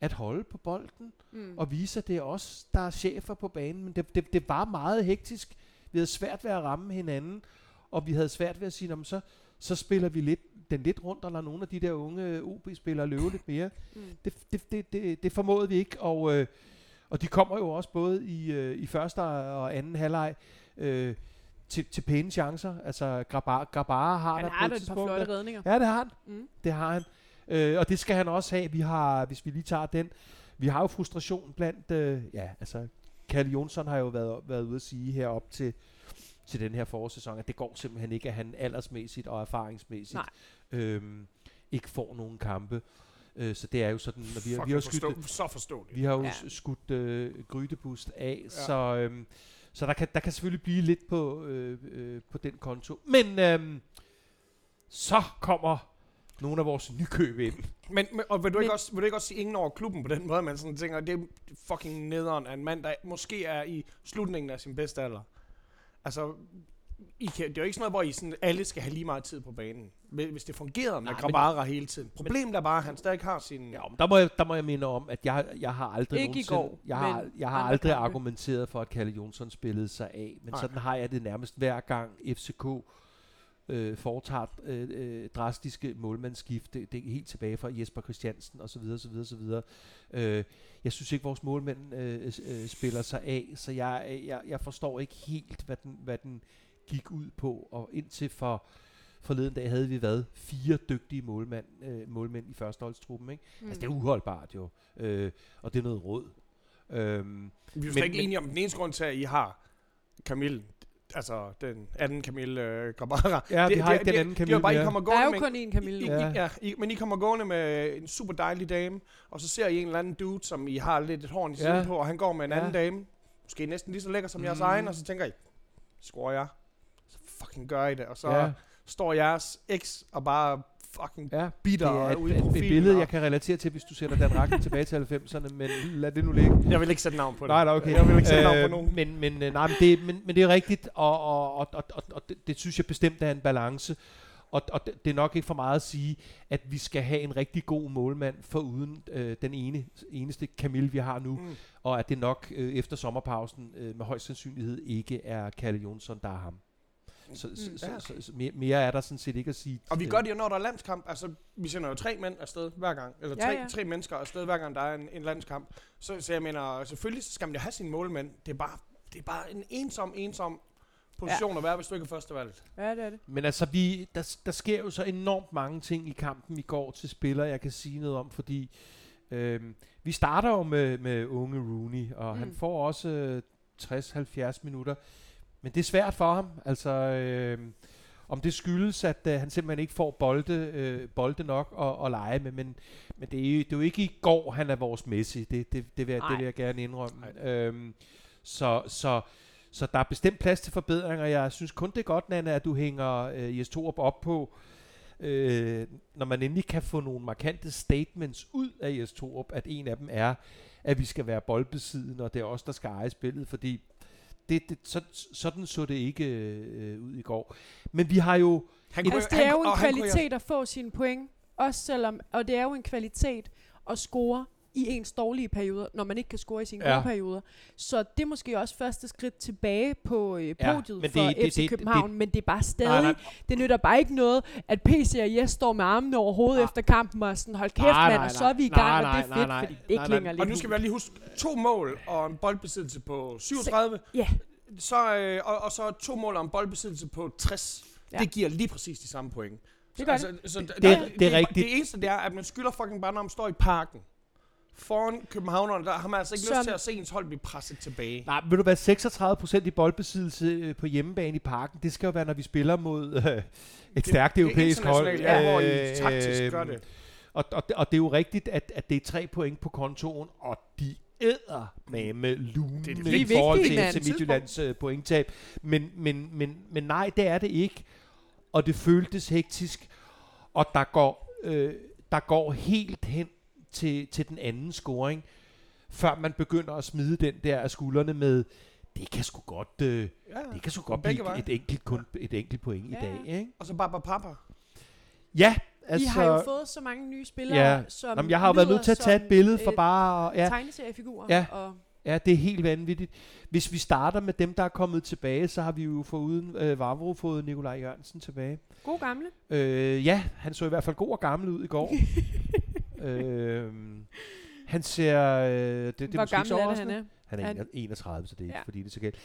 at holde på bolden, Mm. og vise, at det er os, der er chefer på banen. Men det, det, det var meget hektisk. Vi havde svært ved at ramme hinanden, og vi havde svært ved at sige, "Nå, men så, så spiller vi lidt, den lidt rundt, og lader nogle af de der unge OB-spillere løbe lidt mere. Mm. Det, det, det, det, det formåede vi ikke, og, øh, og de kommer jo også både i, øh, i første og anden halvleg øh, til, til pæne chancer. Altså, Grabara, Grabara har Han der har på et et par flotte redninger. Ja, det har han. Mm. Det har han. Øh, og det skal han også have. Vi har, hvis vi lige tager den, vi har jo frustration blandt, øh, ja, altså, Kalle Jonsson har jo været, været ude at sige herop til, til den her forårssæson, at det går simpelthen ikke, at han aldersmæssigt og erfaringsmæssigt Nej. Øhm, ikke får nogen kampe. Øh, så det er jo sådan, når vi, har- vi har skudt, forstå, så forståeligt. vi har jo Ja. skudt øh, Grydebust af, ja. så, øhm, så der, kan, der kan selvfølgelig blive lidt på, øh, øh, på den konto. Men øhm, så kommer nogle af vores nykøb ind. Men, men og vil du, Men- ikke også, vil du ikke også sige ingen over klubben på den måde, man sådan tænker, det er fucking nederen af en mand, der måske er i slutningen af sin bedste alder. Altså, I kan, det er jo ikke sådan noget, hvor I sådan, alle skal have lige meget tid på banen. Hvis hvis det fungerede med Grabara hele tiden. Problemet er bare, at han stadig har sin... Ja, men der må, jeg, der må jeg minde om, at jeg, jeg har aldrig Ikke i går, jeg har, jeg har aldrig kampe. argumenteret for, at Kalle Jonsson spillede sig af. Men Nej. sådan har jeg det nærmest hver gang FCK øh, foretager øh, øh, drastiske målmandsskift. Det, det er helt tilbage fra Jesper Christiansen osv. osv., osv. Øh, jeg synes ikke, vores målmænd øh, øh, spiller sig af, så jeg, jeg, jeg forstår ikke helt, hvad den, hvad den gik ud på. Og indtil for forleden dag havde vi været fire dygtige målmænd, øh, målmænd i førsteholdstruppen. Ikke? Mm. Altså, det er uholdbart jo. Øh, og det er noget råd. Øhm, Vi er jo ikke enige om den eneste grund til, at I har Camille, altså den anden Camille øh, Grabara. ja, vi Det- har det- ikke den det- anden Det er Camille jo bare, I kommer Der er gående jo kun én Camille. I. I, Ja. ja, I, men I kommer gående med en super dejlig dame, og så ser I en eller anden dude, som I har lidt et horn i siden Ja. på, og han går med en Ja. anden dame, måske næsten lige så lækker som jeres Mm. egen, og så tænker I, scorer jeg? Fucking gør I det, og så ja, står jeres eks og bare fucking ja. bitter det er ude i et, et, et profilen. billede, og- jeg kan relatere til, hvis du sætter den retning tilbage til 90'erne, men lad det nu ligge. Jeg vil ikke sætte navn på det. Nej, nej, okay. Jeg vil ikke sætte navn på Øh, nogen. Men, men, øh, nej, men, det, men, men det er rigtigt, og, og, og, og, og, og det, det synes jeg bestemt er en balance. Og, og det, det er nok ikke for meget at sige, at vi skal have en rigtig god målmand for uden øh, den ene, eneste Camille, vi har nu. Mm. Og at det nok øh, efter sommerpausen øh, med højst sandsynlighed ikke er Kalle Jonsson, der er ham. Så, Mm. så, Ja. så, så, mere, mere er der sådan set ikke at sige. Og vi gør det jo, når der er landskamp. Altså, vi sender jo tre mænd afsted hver gang. Eller Ja, tre, ja. tre mennesker afsted hver gang, der er en, en landskamp. Så, så jeg mener, selvfølgelig så skal man jo have sine målmænd. Det er bare, det er bare en ensom, ensom position ja. at være, hvis du ikke er førstevalget. Ja, det er det. Men altså, vi, der, der sker jo så enormt mange ting i kampen i går til spillere, jeg kan sige noget om, fordi øhm, vi starter jo med, med unge Rooney, og mm. han får også øh, 60-70 minutter. Men det er svært for ham. Altså, øh, om det skyldes, at øh, han simpelthen ikke får bolde, øh, bolde nok at, at lege med, men, men det, er jo, det er jo ikke i går, han er vores Messi. Det, det, det, vil, jeg, det vil jeg gerne indrømme. Øhm, så, så, så der er bestemt plads til forbedringer. Jeg synes kun det er godt, Nana, at du hænger øh, Jes Torup op på, øh, når man endelig kan få nogle markante statements ud af Jes Torup, at en af dem er, at vi skal være boldbesiddende, og det er os, der skal eje spillet, fordi det, det, så, sådan så det ikke øh, ud i går. Men vi har jo... Han Altså, det er jo en kunne kvalitet at få sine point, også selvom, og det er jo en kvalitet at score i ens dårlige perioder, når man ikke kan score i sine Ja. gode perioder. Så det er måske også første skridt tilbage på øh, Ja, podiet men for det- det- FC det- København, men det er bare stadig, Nej, nej, nej. det nytter bare ikke noget, at PC og Jes står med armene over hovedet Nej. efter kampen og sådan, hold kæft Nej, mand, nej, og så er vi i nej, gang, nej, og det er nej, fedt, nej, fordi det nej, ikke nej. klinger lidt Og nu skal vi lige huske to mål og en boldbesiddelse på 37. Ja. Så, øh, og, og så to mål og en boldbesiddelse på 60. Ja. Ja. Det giver lige præcis de samme point. Det gør altså, Så det, det er rigtigt. Det eneste det er, at man skylder fucking bare, når man står i parken. Foran københavnerne, der har man altså ikke Som- lyst til at se ens hold blive presset tilbage. Nej, vil du være 36% i boldbesiddelse øh, på hjemmebane i parken? Det skal jo være, når vi spiller mod øh, et stærkt det er europæisk hold. internationalt, ja, hvor I Øh, taktisk gør det. Og, og, og det er jo rigtigt, at, at det er tre point på kontoen, og de æder med lune Det er det i forhold til, til Midtjyllands øh, pointtab. Men, men, men, men nej, det er det ikke. Og det føltes hektisk. Og der går, øh, der går helt hen til, til den anden scoring, før man begynder at smide den der af skuldrene med, det kan sgu godt, øh, Ja. det kan sgu godt blive et enkelt, kun, et enkelt point i Ja. dag. Ikke? Og så bare bare papa. Ja, Altså, altså... I har jo fået så mange nye spillere, Ja. som Jamen, jeg har jo været nødt til at tage et billede for bare... at- Ja, tegneseriefigurer. Ja. Og ja, det er helt vanvittigt. Hvis vi starter med dem, der er kommet tilbage, så har vi jo foruden øh, Vavro fået Nikolaj Jørgensen tilbage. god gamle. Øh, ja, han så i hvert fald god og gammel ud i går. øh, han ser... Øh, det, det Hvor gammel er det, han er? Han er Han- 31, så det er ikke Ja. fordi, det er så galt.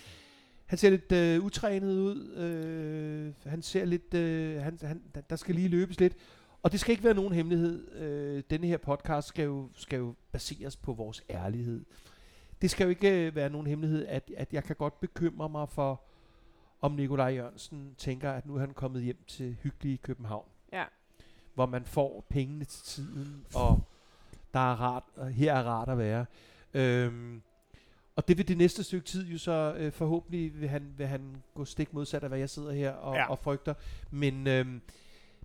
Han ser lidt øh, utrænet ud. Øh, han ser lidt... Øh, han, han, der- der skal lige løbes lidt. Og det skal ikke være nogen hemmelighed. Øh, denne her podcast skal jo, skal jo baseres på vores ærlighed. Det skal jo ikke øh, være nogen hemmelighed, at, at jeg kan godt bekymre mig for, om Nikolaj Jørgensen tænker, at nu er han kommet hjem til hyggelige København. Ja. Hvor man får pengene til tiden, og der er rart, og her er rart at være. Øhm, og det vil det næste stykke tid jo så øh, forhåbentlig vil han, vil han gå stik modsat af, hvad jeg sidder her og, ja. Og frygter. Men øhm,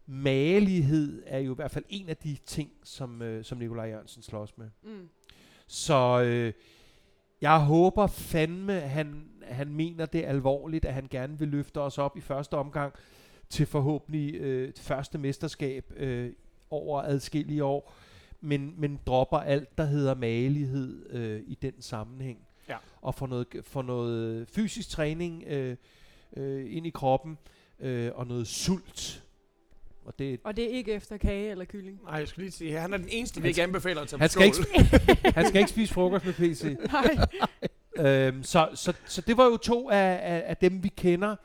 magelighed er jo i hvert fald en af de ting, som, øh, som Nikolaj Jørgensen slås med. Mm. Så øh, jeg håber fandme, han, han mener det alvorligt, at han gerne vil løfte os op i første omgang til forhåbentlig øh, det første mesterskab øh, over adskillige år, men, men dropper alt, der hedder magelighed øh, i den sammenhæng. Ja. Og får noget, får noget fysisk træning øh, øh, ind i kroppen, øh, og noget sult. Og det, Og det er ikke efter kage eller kylling. Nej, jeg skulle lige sige, han er den eneste, vi ikke anbefaler at tage han, på skal skål. ikke, han skal ikke spise frokost med PC. Nej. øhm, så, så, så det var jo to af, af, af dem, vi kender.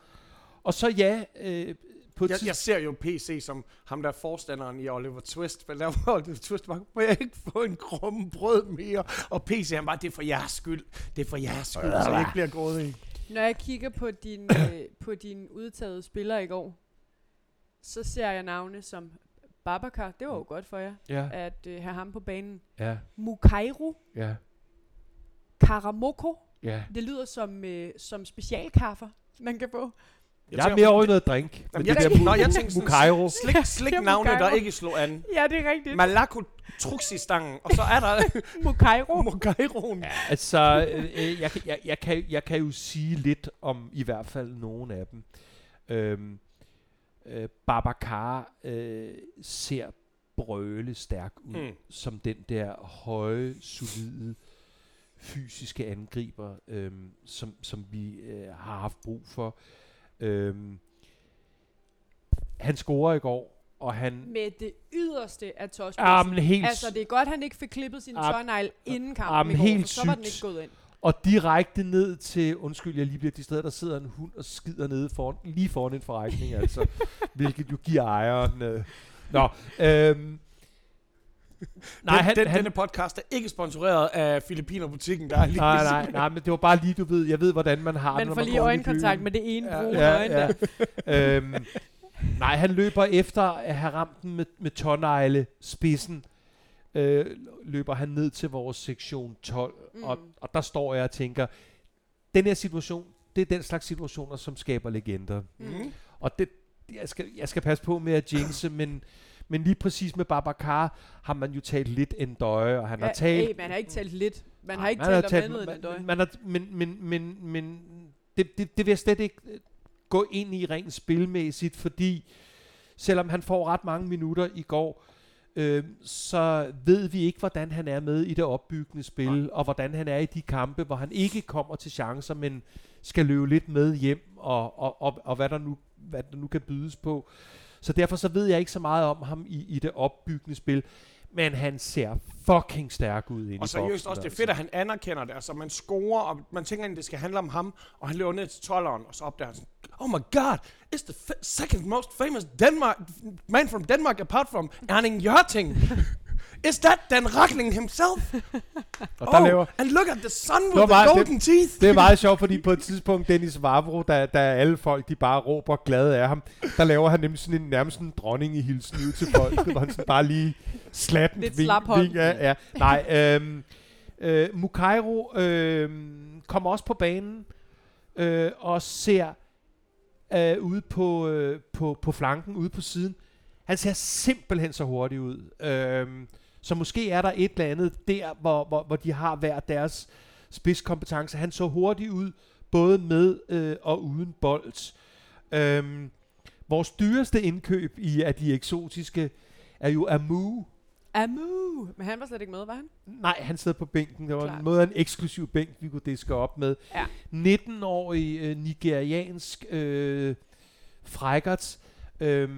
Og så ja, øh, på Jeg, jeg ser jo PC som ham der er forstanderen i Oliver Twist, men der var Oliver Twist bare, må jeg ikke få en krumme brød mere? Og PC han bare, det er for jeres skyld, det er for jeres skyld, så jeg ikke bliver grådig. Når jeg kigger på din, øh, på din udtagede spillere i går, så ser jeg navne som Babacar, det var jo godt for jer, Ja, at øh, have ham på banen. ja, Mukairo, ja, Karamoko, ja. det lyder som, øh, som specialkaffer, man kan få. Jeg, er mere over i noget drink. Jamen, men jeg, det der tænker, mu- når jeg tænker sådan, Mukairo. slik, slik er navne, der ikke slår an. Ja, det er rigtigt. Malako Truxi-stangen, og så er der Mukairo. Mokairoen. Ja, altså, øh, øh, jeg, kan- jeg, jeg, kan, jeg kan jo sige lidt om i hvert fald nogle af dem. Øhm, øh, Babacar øh, ser brøle stærk ud, Mm. som den der høje, solide, fysiske angriber, øhm, som, som vi øh, har haft brug for. Øhm, han scorer i går, og han... Med det yderste af tåspidsen. Men helt, Altså, det er godt, han ikke fik klippet sin Ah, inden kampen ah, men i går, helt for så var den ikke gået ind. Og direkte ned til, undskyld, jeg lige bliver de steder, der sidder en hund og skider nede foran, lige foran en forrækning, altså. hvilket jo giver ejeren... Øh. Nå, øhm, nej, den, han, den, han, denne podcast er ikke sponsoreret af Filippinerbutikken, der er lige nej, nej, nej, men det var bare lige, du ved, jeg ved, hvordan man har det, Man når får man lige øjenkontakt med det ene Ja, brune ja, øjne ja. der. øhm, nej, han løber efter at have ramt den med, med tårnegle spidsen. Øh, løber han ned til vores sektion 12, mm. og, og der står jeg og tænker, den her situation, det er den slags situationer, som skaber legender. Mm. Og det, jeg skal, jeg skal passe på med at jinxe, men, men lige præcis med Babacar har man jo talt lidt en døje, og han har talt... Hey, man har ikke talt lidt. Man har ikke man talt om andet end en døj. man, man har, men, men, men, men det, det, det vil jeg slet ikke øh, gå ind i rent spilmæssigt, fordi selvom han får ret mange minutter i går, øh, så ved vi ikke, hvordan han er med i det opbyggende spil, Nej. og hvordan han er i de kampe, hvor han ikke kommer til chancer, men skal løbe lidt med hjem, og, og, og, og hvad, der nu, hvad der nu kan bydes på. Så derfor så ved jeg ikke så meget om ham i, i det opbyggende spil, men han ser fucking stærk ud ind Og seriøst også, det er altså. fedt, at han anerkender det. Altså, man scorer, og man tænker egentlig, det skal handle om ham, og han løber ned til 12'eren, og så opdager han sådan, oh my god, it's the second most famous Denmark, man from Denmark apart from Erling Jørting. Is that Dan Rachling himself? Og der oh, laver, and look at the sun with the meget- golden teeth. det er meget sjovt, fordi på et tidspunkt, Dennis Vavro, der, der alle folk, de bare råber glade af ham, der laver han nemlig sådan en nærmest en dronning i hilsen ud til folk, hvor han sådan bare lige slatten Lidt slap hånd. af. Ja. Nej, øhm, øh, Mukairo øhm, kommer også på banen øh, og ser øh, ude på, øh, på, på flanken, ude på siden. Han ser simpelthen så hurtig ud. Øhm, så måske er der et eller andet der, hvor, hvor, hvor de har hver deres spidskompetence. Han så hurtigt ud, både med øh, og uden bold. Øhm, vores dyreste indkøb i af de eksotiske er jo Amu. Amu! Men han var slet ikke med, var han? Nej, han sidder på bænken. Det var Klart. en måde en eksklusiv bænk, vi kunne diske op med. Ja. 19-årig øh, nigeriansk øh, frækkert, øh,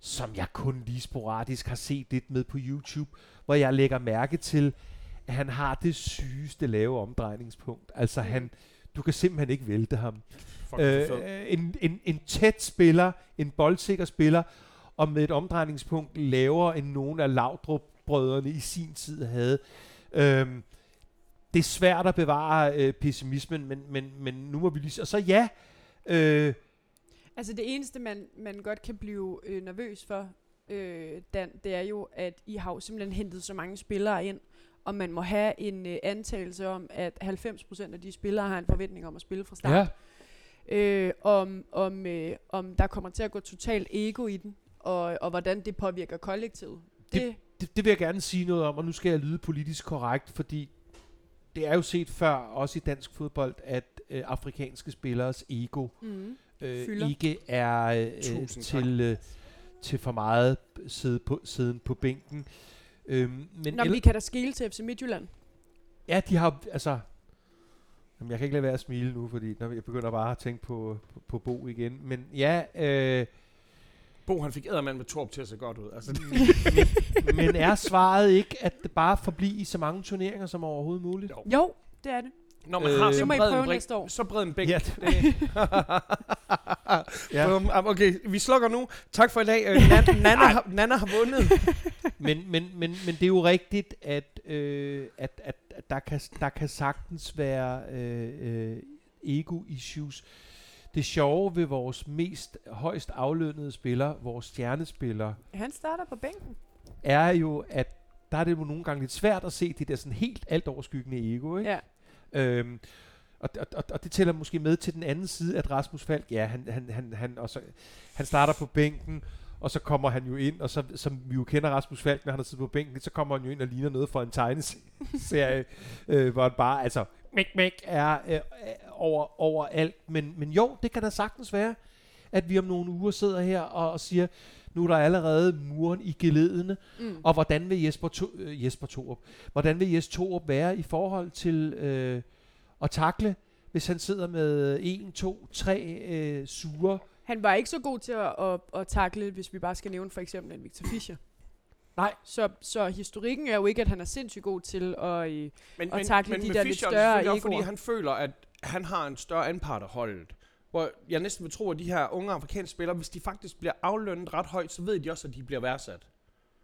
som jeg kun lige sporadisk har set lidt med på YouTube, hvor jeg lægger mærke til, at han har det sygeste lave omdrejningspunkt. Altså han, du kan simpelthen ikke vælte ham. Fuck, øh, en, en, en tæt spiller, en boldsikker spiller, og med et omdrejningspunkt lavere end nogen af Laudrup-brødrene i sin tid havde. Øhm, det er svært at bevare øh, pessimismen, men, men, men nu må vi lige... Og så ja, øh, Altså det eneste, man, man godt kan blive øh, nervøs for, øh, Dan, det er jo, at I har jo simpelthen hentet så mange spillere ind, og man må have en øh, antagelse om, at 90% af de spillere har en forventning om at spille fra start. ja, øh, om, om, øh, om der kommer til at gå totalt ego i den, og, og hvordan det påvirker kollektivet. Det, det det, det vil jeg gerne sige noget om, og nu skal jeg lyde politisk korrekt, fordi det er jo set før, også i dansk fodbold, at øh, afrikanske spilleres ego mm, øh, Fylder. ikke er øh, til, øh, til for meget sidde på, siden på bænken. Øhm, men Nå, men el- vi kan da skille til FC Midtjylland. ja, de har altså... Jamen, jeg kan ikke lade være at smile nu, fordi når jeg begynder bare at tænke på, på, på Bo igen. Men ja, øh, Bo, han fik ædermand med Torp til at se godt ud. Altså, men er svaret ikke, at det bare forblive i så mange turneringer som overhovedet muligt? Jo. Jo, det er det. Når man Øh, har så må I bred prøve en brik, næste år. så bred en bæk. Ja, Ja. Okay, vi slukker nu. Tak for i dag. Øh, Nan- Nana, har, Nana har vundet. men, men, men, men det er jo rigtigt, at, øh, at, at, at der, kan, der kan sagtens være øh, øh, ego-issues. Det sjove ved vores mest højst aflønnede spiller, vores stjernespiller, Han starter på bænken. er jo, at der er det jo nogle gange lidt svært at se det der sådan helt alt overskyggende ego, ikke? Ja. Øhm, og, og, og, det tæller måske med til den anden side, at Rasmus Falk, ja, han, han, han, han, også, han starter på bænken, og så kommer han jo ind, og så, som vi jo kender Rasmus Falk, når han har siddet på bænken, så kommer han jo ind og ligner noget fra en tegneserie, øh, hvor han bare, altså, mæk, mæk, er øh, øh, over, over alt. Men, men jo, det kan da sagtens være, at vi om nogle uger sidder her og, og siger, nu er der allerede muren i geledene, Mm. og hvordan vil Jesper, to, øh, Jesper Torup, hvordan vil Jesper Torup være i forhold til øh, at takle, hvis han sidder med 1, 2, 3 øh, sure? Han var ikke så god til at, at, at takle, hvis vi bare skal nævne for eksempel en Victor Fischer. Nej. Så, så historikken er jo ikke, at han er sindssygt god til at... Øh, Men, Og takle de med der lidt Fischer er det større selvfølgelig også, fordi egoer. han føler, at han har en større anpart af holdet. Hvor jeg næsten vil tro, at de her unge afrikanske spillere, hvis de faktisk bliver aflønnet ret højt, så ved de også, at de bliver værdsat.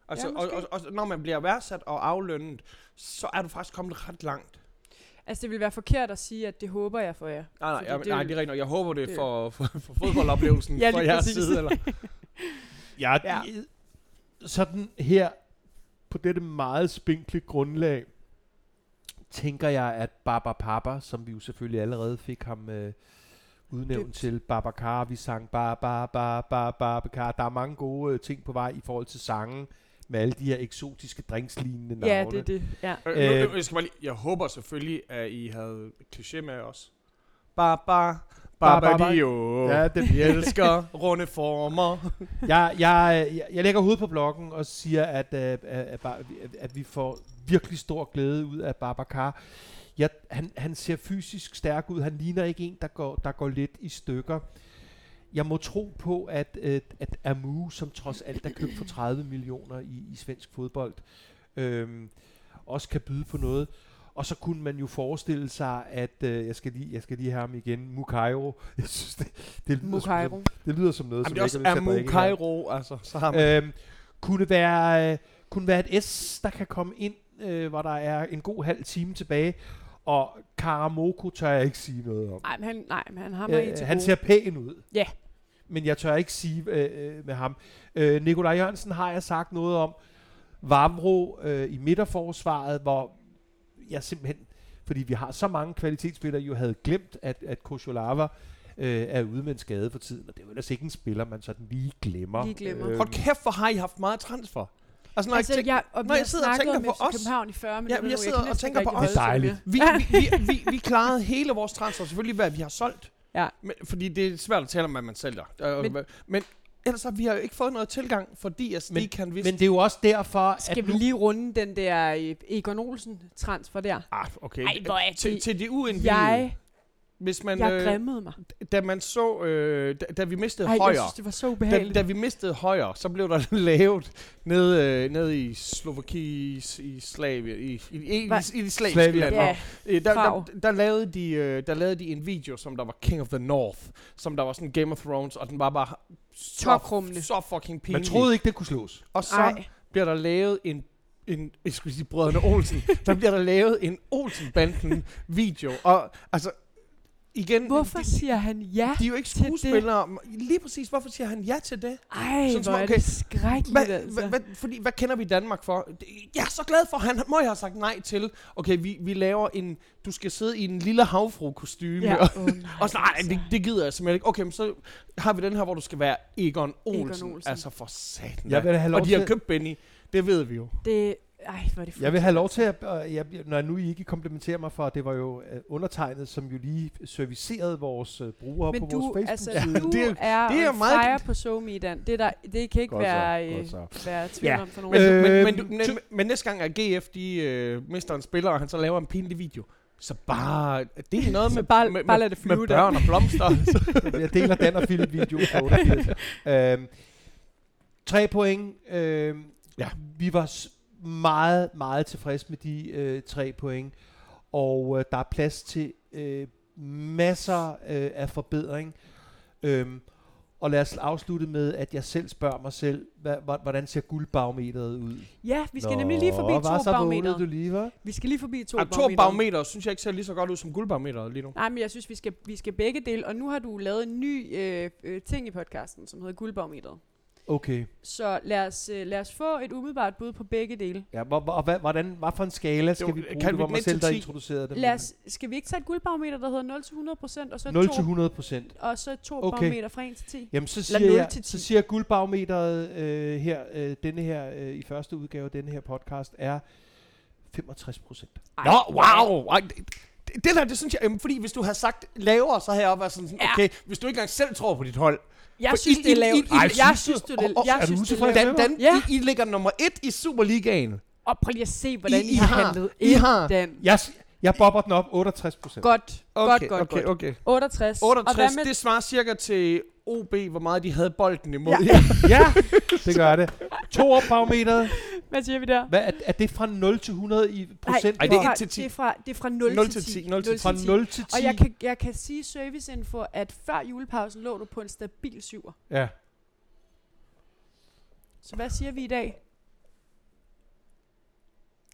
Altså, Ja, og, måske. og, og, når man bliver værdsat og aflønnet, så er du faktisk kommet ret langt. altså, det vil være forkert at sige, at det håber jeg for jer. Nej, nej, jeg, det nej det er rigtigt. Jeg håber det, det- for, for, for fodboldoplevelsen Ja, fra jeres præcis. side. Eller? Ja, Ja. ja. sådan her, på dette meget spinkle grundlag, tænker jeg, at Baba Papa, som vi jo selvfølgelig allerede fik ham øh, udnævnt til Babacar. Vi sang ba ba ba ba Babacar. Der er mange gode øh, ting på vej i forhold til sangen med alle de her eksotiske drinkslignende navne. Ja, det er det. Ja. Øh, nu, Øh, nu, jeg, skal bare lige, jeg håber selvfølgelig, at I havde kliché med os. Ba, ba, ba, ba, ba. dio. Ja, det, Vi elsker runde former. jeg, jeg, jeg, jeg lægger hovedet på blokken og siger, at, øh, at, at, at, at vi får virkelig stor glæde ud af Babacar. Jeg, han, han ser fysisk stærk ud. Han ligner ikke en, der går, der går lidt i stykker. Jeg må tro på, at, at, at Amu, som trods alt er købt for 30 millioner i, i svensk fodbold, øhm, også kan byde på noget. Og så kunne man jo forestille sig, at øh, jeg, skal lige, jeg skal lige have ham igen, Mukairo. Jeg synes, det, det, lyder, som, Mukairo. det lyder som noget, Jamen, som det er også her. Cairo, altså. Så har man. Øhm, kunne være, øh, kunne være et S, der kan komme ind, øh, hvor der er en god halv time tilbage. Og Karamoko tør jeg ikke sige noget om. Nej, men han, nej, men han har mig Øh, til han gode. ser pæn ud. Ja. Men jeg tør ikke sige øh, øh, med ham. Øh, Nikolaj Jørgensen har jeg sagt noget om. Vavro øh, i midterforsvaret, hvor jeg simpelthen, fordi vi har så mange kvalitetsspillere, jo havde glemt, at, at Kosholava øh, er ude med en skade for tiden. Og det er jo ellers ikke en spiller, man sådan lige glemmer. Lige glemmer. Øh, Hold kæft, hvor har I haft meget transfer. Altså, når Altså, jeg tænker, jeg, og vi når har jeg sidder og snakket tænker om på os- København i 40 minutter jeg nu, sidder kan og tænker på os. Det er til dejligt. vi, vi, vi, vi, vi klarede hele vores transfer. Selvfølgelig, hvad vi har solgt. Ja. Men, fordi det er svært at tale om, hvad man sælger. Øh, Men- Men, men ellers har vi har jo ikke fået noget tilgang, fordi at Stig kan Men vidste... det er jo også derfor, Skal at vi nu, lige runde den der øh, Egon Olsen transfer der? Ah, okay. Ej, hvor er til, det- til de uindvidede. Jeg, Hvis man, jeg øh, grimmede mig. da man så, øh, da, da vi mistede Ej, jeg højre, synes, det var så da, ubehageligt. da vi mistede højre, så blev der lavet nede, øh, nede i Slovaki, i Slavia, i, i, i, i, i slaviske Slavia. ja, Øh, der, der, der, lavede de, øh, der lavede de en video, som der var King of the North, som der var sådan Game of Thrones, og den var bare så, så fucking pinlig. man troede ikke, det kunne slås. og så Ej. bliver der lavet en en, jeg skulle sige brødrene Olsen, der bliver der lavet en Olsen-banden video, og altså, igen, Hvorfor de, siger han ja? de er jo ikke til det? skuespillere. Lige præcis, hvorfor siger han ja til det? Ej, Sådan hvor er okay, det skrækkeligt, Hvad, altså. hvad, hvad, fordi, hvad kender vi Danmark for? Jeg er så glad for, han må jeg have sagt nej til. Okay, vi, vi laver en, du skal sidde i en lille havfru-kostyme. Ja. Og, Oh, nej, og sådan, nej, altså. det, det gider jeg simpelthen ikke. Okay, men så har vi den her, hvor du skal være Egon Olsen. Egon Olsen. Altså for satan. Jeg vil have lov og de har købt Benny. Det ved vi jo. Det, ej, hvor er det Jeg vil have lov til at, øh, jeg, når nu I ikke komplementerer mig for, det var jo øh, undertegnet, som jo lige servicerede vores øh, brugere Men på du, vores altså, Facebook-side. du det er- er, det er meget- fire på SoMe, Dan. Det, der, det kan ikke Godt så, være, godt øh, så. være tvivl Ja, om for nogen. Men, Øh, men, men, men, men, men næste gang, at GF de, øh, mister en spiller, og han så laver en pinlig video, så bare, det er noget med, bare- med, bare lad det flyve med der. børn og blomster. jeg deler Dan og Philip video på 88. øhm, tre point. Øhm, Ja. Vi var meget, meget tilfredse med de øh, tre point. Og øh, der er plads til øh, masser øh, af forbedring. Øhm, og lad os afslutte med, at jeg selv spørger mig selv, hvad, hva- hvordan ser guldbarometeret ud? Ja, vi skal nemlig lige forbi to barometer. du lige, var? Vi skal lige forbi to Og to barometer. barometer synes jeg ikke ser lige så godt ud som guldbarometeret lige nu. Nej, men jeg synes, vi skal, vi skal begge dele. Og nu har du lavet en ny øh, øh, ting i podcasten, som hedder guldbarometeret. Okay. Så lad os, øh, lad os få et umiddelbart bud på begge dele. Ja, hvor, hvad, hvordan, hvad for en skala skal Jo, vi bruge? kan det var den mig selv, der 10? introducerede det. Lad os, skal vi ikke tage et guldbarometer, der hedder 0-100%, og så 0 til to, 100 procent. og så to Okay. barometer fra 1 til 10? Jamen, så siger, 0 jeg, til 10. så siger guldbarometeret øh, her, øh, denne her, øh, i første udgave af denne her podcast, er 65 procent. Ej, Nå, wow! Ej, det, det, det der, det synes jeg, jamen, fordi hvis du havde sagt lavere, så havde jeg også været sådan, sådan Ja. okay, hvis du ikke engang selv tror på dit hold. Jeg For synes, I- det er I- lavt. I- I- Jeg synes du- det jeg er du synes, det er lavt. Dan, Dan, Ja. I, I ligger nummer et i Superligaen. Og prøv lige at se, hvordan I, I har har- handlet I har- Dan. Jeg, jeg bobber den op 68 procent. Godt, Okay, godt, godt, okay, godt. okay. 68. Og 68, hvad med, det svarer cirka til OB, hvor meget de havde bolden imod. Ja. ja, det gør det. To op barometeret. hvad siger vi der? Hvad, er, er det fra 0 til 100 i procent? Ej, det er fra- et til 10. Det er fra, det er fra 0, 0 til til 10. 10, 0 til Fra 0 til 10? Og jeg kan, jeg kan sige serviceinfo, at før julepausen lå du på en stabil syver. Ja. Så hvad siger vi i dag?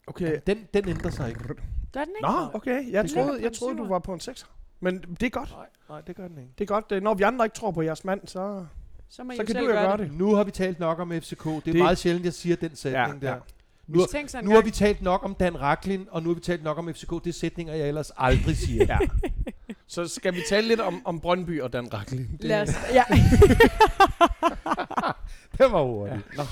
Okay. Den, den ændrer sig ikke. Gør den ikke? Nå, okay. Jeg troede, på jeg en troede du var på en 6. Men det er godt. Nej, nej, det gør den ikke. Det er godt. Når vi andre ikke tror på jeres mand, så, Så må I så jo kan selv du jo gøre gøre det. det. Nu har vi talt nok om FCK. Det er Det- meget sjældent, jeg siger den sætning Ja, der. ja. Nu, en nu har vi talt nok om Dan Raklin, og nu har vi talt nok om FCK. Det er sætninger, jeg ellers aldrig siger. Ja. Så skal vi tale lidt om, om Brøndby og Dan Racklin. Det- Lad os, ja, Det var hurtigt. Ja. Nå.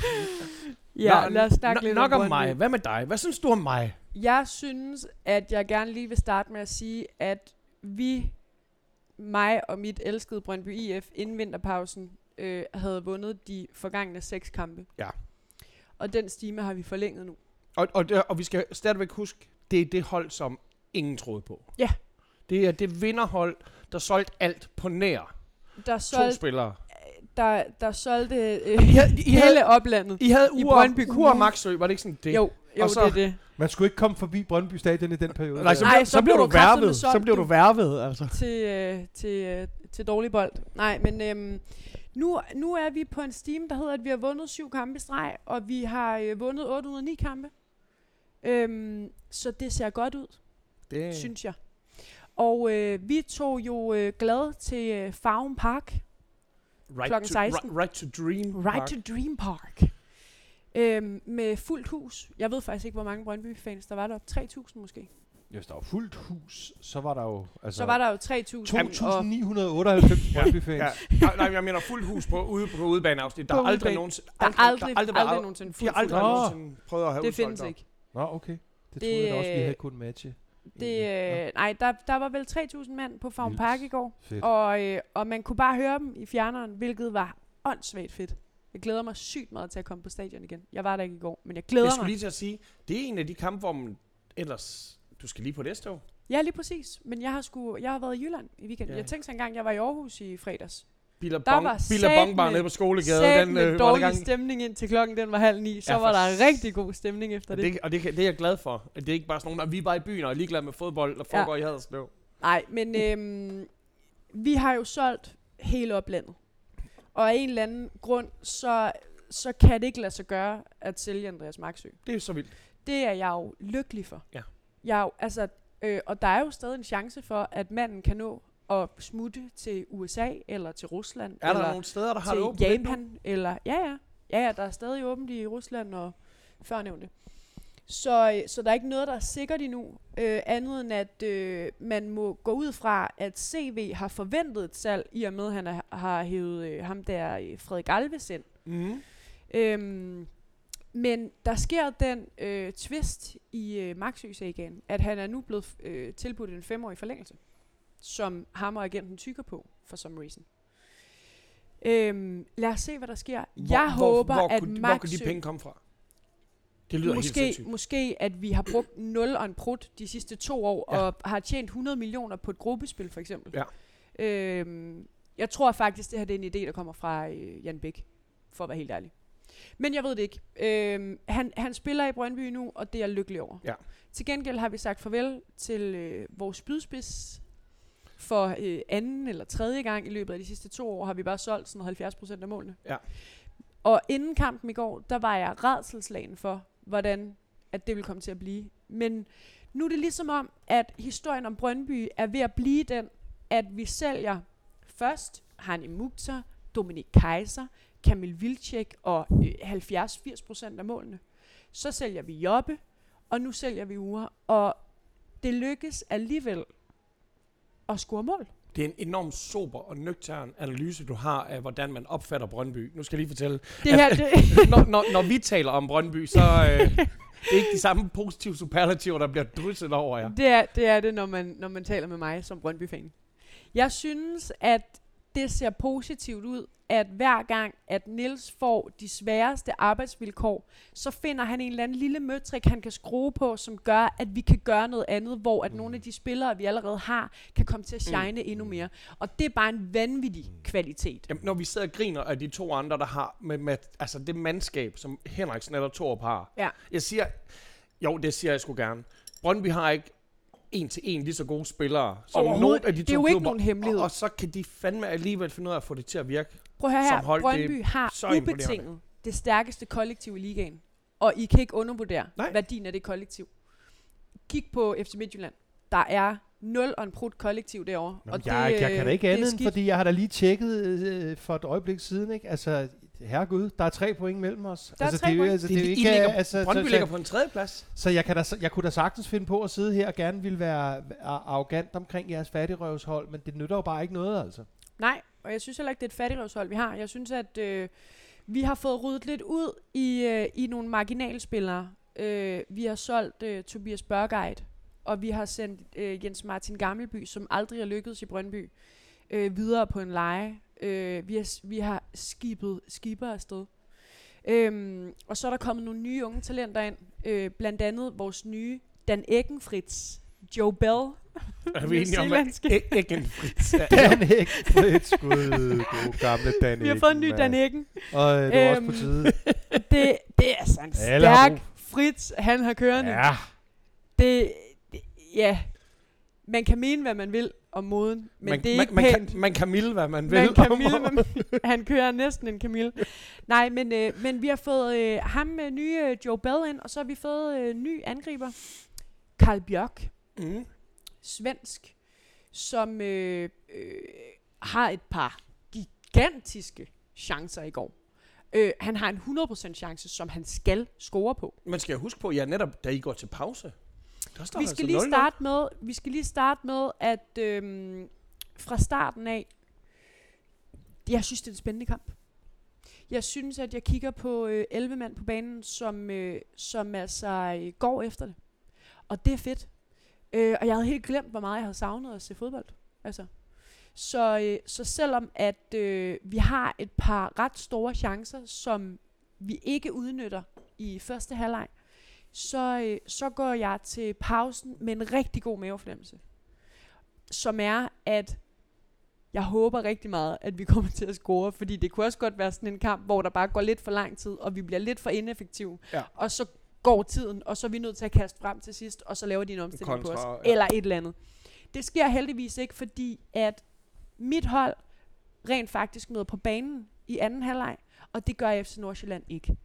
Ja, Nå, lad os snakke lidt Nok om om mig. Hvad med dig? Hvad synes du om mig? Jeg synes, at jeg gerne lige vil starte med at sige, at vi, mig og mit elskede Brøndby IF inden vinterpausen, øh, havde vundet de forgangne seks kampe. Ja. Og den stime har vi forlænget nu. Og, og, og vi skal stadigvæk huske, det er det hold, som ingen troede på. Ja. Det er det vinderhold, der solgte alt på nær Der to solgte, spillere. Der, der solgte øh, I havde, I havde, hele oplandet. I havde i Ure, Brøndby Ure og Kommune. Maxø, var det ikke sådan det? Jo, jo Og så- det er det. Man skulle ikke komme forbi Brøndby Stadion i den periode. Nej, så, Nej, så så, blev du værvet. Så blev du du. værvet, altså. til, øh, til, øh, til dårlig bold. Nej, men øhm, nu, nu er vi på en steam, der hedder, at vi har vundet syv kampe i streg, og vi har øh, vundet 809 kampe. Øhm, så det ser godt ud, Det, synes jeg. Og øh, vi tog jo øh, glad til øh, Farum Park, right klokken to, 16. Right, right to Dream. Right Park. to Dream Park. Øhm, med fuldt hus. Jeg ved faktisk ikke, hvor mange Brøndby-fans der var der. 3.000 måske. Hvis der var fuldt hus, så var der jo... Altså, Så var der jo 3.000. og 2.998 Brøndby-fans. Ja. Nej, nej, jeg mener fuld hus på, ude på udebaneafsnit. Der har aldrig nogensinde... der er aldrig, aldrig, aldrig, aldrig nogensinde De fuldt har aldrig nogensinde prøvet at have Det findes ikke. Nå, okay. Det, Det, troede jeg da også, vi havde kunnet matche. Det, øh, nej, der, der var vel 3.000 mand på Vildt. Park i går, fedt. og, øh, og man kunne bare høre dem i fjerneren, hvilket var åndssvagt fedt. Jeg glæder mig sygt meget til at komme på stadion igen. Jeg var der ikke i går, men jeg glæder Jeg mig. skulle lige til at sige, det er en af de kampe, hvor man ellers... Du skal lige på det stå. Ja, lige præcis. Men jeg har, sgu, jeg har været i Jylland i weekenden. Ja. Jeg tænkte så engang, jeg var i Aarhus i fredags. Billabong, var Billabong bare nede på Skolegade. Sæt Den, med øh, var dårlig gang. stemning ind til klokken den var halv ni. Så Ja, ja, var der rigtig god stemning efter det. det, og det, det er jeg glad for. At det er ikke bare sådan nogen, der vi er bare i byen og er ligeglade med fodbold, der Ja. foregår i Haderslev. Nej, men øhm, vi har jo solgt hele oplandet. Og af en eller anden grund, så, så kan det ikke lade sig gøre at sælge Andreas Maxø. Det er så vildt. Det er jeg jo lykkelig for. Ja. Jeg er jo, altså, øh, og der er jo stadig en chance for, at manden kan nå at smutte til USA, eller til Rusland, Er eller der nogle steder, der har det åbent? Japan, eller ja, ja, ja, ja, der er stadig åbent i Rusland og førnævnte. Så, øh, så der er ikke noget, der er sikkert endnu, øh, andet end at øh, man må gå ud fra, at CV har forventet et salg, i og med at han er, har hævet øh, ham der, øh, Frederik Alves ind. Mhm. Øhm, men der sker den øh, twist i øh, Maxø-sagaen, at han er nu blevet øh, tilbudt en femårig forlængelse, som ham og agenten tykker på, for some reason. Øhm, lad os se, hvad der sker. Hvor, Jeg hvor, håber, hvor, at kunne, hvor kunne de Maxø- penge komme fra? Det lyder helt måske, sindssygt. måske, at vi har brugt 0 og en prut de sidste to år, ja. og har tjent 100 millioner på et gruppespil, for eksempel. Ja. Øhm, jeg tror faktisk, det her det er en idé, der kommer fra øh, Jan Bæk, for at være helt ærlig. Men jeg ved det ikke. Øhm, han, han spiller i Brøndby nu, og det er jeg lykkelig over. Ja. Til gengæld har vi sagt farvel til øh, vores spydspids. For øh, anden eller tredje gang i løbet af de sidste to år har vi bare solgt sådan 70 procent af målene. Ja. Og inden kampen i går, der var jeg redselslagen for, hvordan at det ville komme til at blive. Men nu er det ligesom om, at historien om Brøndby er ved at blive den, at vi sælger først Hani Mukhtar, Dominik Kaiser, Kamil Vilcek og øh, 70-80 procent af målene. Så sælger vi Jobbe, og nu sælger vi Ure. Og det lykkes alligevel at score mål. Det er en enormt sober og nøgtern analyse, du har af, hvordan man opfatter Brøndby. Nu skal jeg lige fortælle. Det her, det, når, når, når vi taler om Brøndby, så øh, det er ikke de samme positive superlativer, der bliver drysset over jer. Det er det, er det når, man, når man taler med mig som Brøndby-fan. Jeg synes, at det ser positivt ud, at hver gang, at Nils får de sværeste arbejdsvilkår, så finder han en eller anden lille møtrik, han kan skrue på, som gør, at vi kan gøre noget andet, hvor at nogle af de spillere, vi allerede har, kan komme til at shine endnu mere. Og det er bare en vanvittig kvalitet. Jamen, når vi sidder og griner af de to andre, der har med, med altså det mandskab, som Henriksen eller Torp har. Ja. Jeg siger, jo, det siger jeg sgu gerne. Brøndby har ikke en til en lige så gode spillere som nogle af de to Det er jo ikke klubber. nogen hemmelighed. Og, og, så kan de fandme alligevel finde ud af at få det til at virke. Prøv at høre som her, hold, det er Brøndby har ubetinget det stærkeste kollektiv i ligaen. Og I kan ikke undervurdere Nej. værdien af det kollektiv. Kig på FC Midtjylland. Der er 0 og en prut kollektiv derovre. Nå, og jeg, jeg kan da ikke det andet, fordi jeg har da lige tjekket øh, for et øjeblik siden, ikke? Altså, herregud, der er tre point mellem os. Der er altså, tre det, er jo- point. altså, Det, det, er I ikke, ligger, altså, Brøndby så, ligger på en tredje plads. så jeg, kan da, jeg kunne da sagtens finde på at sidde her og gerne ville være arrogant omkring jeres fattigrøvshold, men det nytter jo bare ikke noget, altså. Nej, og jeg synes heller ikke, det er et fattigrøvshold, vi har. Jeg synes, at øh, vi har fået ryddet lidt ud i, øh, i nogle marginalspillere. Øh, vi har solgt øh, Tobias Børgeit, og vi har sendt øh, Jens Martin Gammelby, som aldrig har lykkedes i Brøndby, øh, videre på en leje. Øh, vi, har, vi har skibet skipper afsted. Øhm, og så er der kommet nogle nye unge talenter ind. Øh, blandt andet vores nye Dan Eckenfritz, Joe Bell. Er vi enige om, at Nyzeelandske. æ- ikke en fritz? Dan Hæk, Fritz, gud, god gamle Dan Vi har fået en ny Dan Ecken. Og øh, det er også Øhm, på tide. det, det er altså en stærk Fritz, han har kørende. Ja, Det, det, ja, man kan mene, hvad man vil om moden, men man, det er man, ikke man, pænt. kan, man kan milde, hvad man vil. Man kan om- milde, hvad man, han kører næsten en Camille. Nej, men, øh, men vi har fået øh, ham med nye øh, Joe Bell ind, og så har vi fået øh, ny angriber. Karl Bjørk, Mm. svensk, som øh, øh, har et par gigantiske chancer i går. Øh, han har en 100% chance, som han skal score på. Man skal huske på, ja, netop da I går til pause. Vi altså skal lige 0-0. starte med, vi skal lige starte med at øhm, fra starten af, jeg synes det er en spændende kamp. Jeg synes at jeg kigger på øh, 11 mand på banen, som øh, som altså øh, går efter det, og det er fedt. Øh, og jeg havde helt glemt, hvor meget jeg havde savnet at se fodbold. Altså. Så, øh, så selvom at øh, vi har et par ret store chancer, som vi ikke udnytter i første halvleg, så, øh, så går jeg til pausen med en rigtig god mavefornemmelse. Som er, at jeg håber rigtig meget, at vi kommer til at score, fordi det kunne også godt være sådan en kamp, hvor der bare går lidt for lang tid, og vi bliver lidt for ineffektive. Ja. Og så går tiden, og så er vi nødt til at kaste frem til sidst, og så laver de en omstilling på Kontra, os. ja. Eller et eller andet. Det sker heldigvis ikke, fordi at mit hold rent faktisk møder på banen i anden halvleg, og det gør FC Nordsjælland ikke.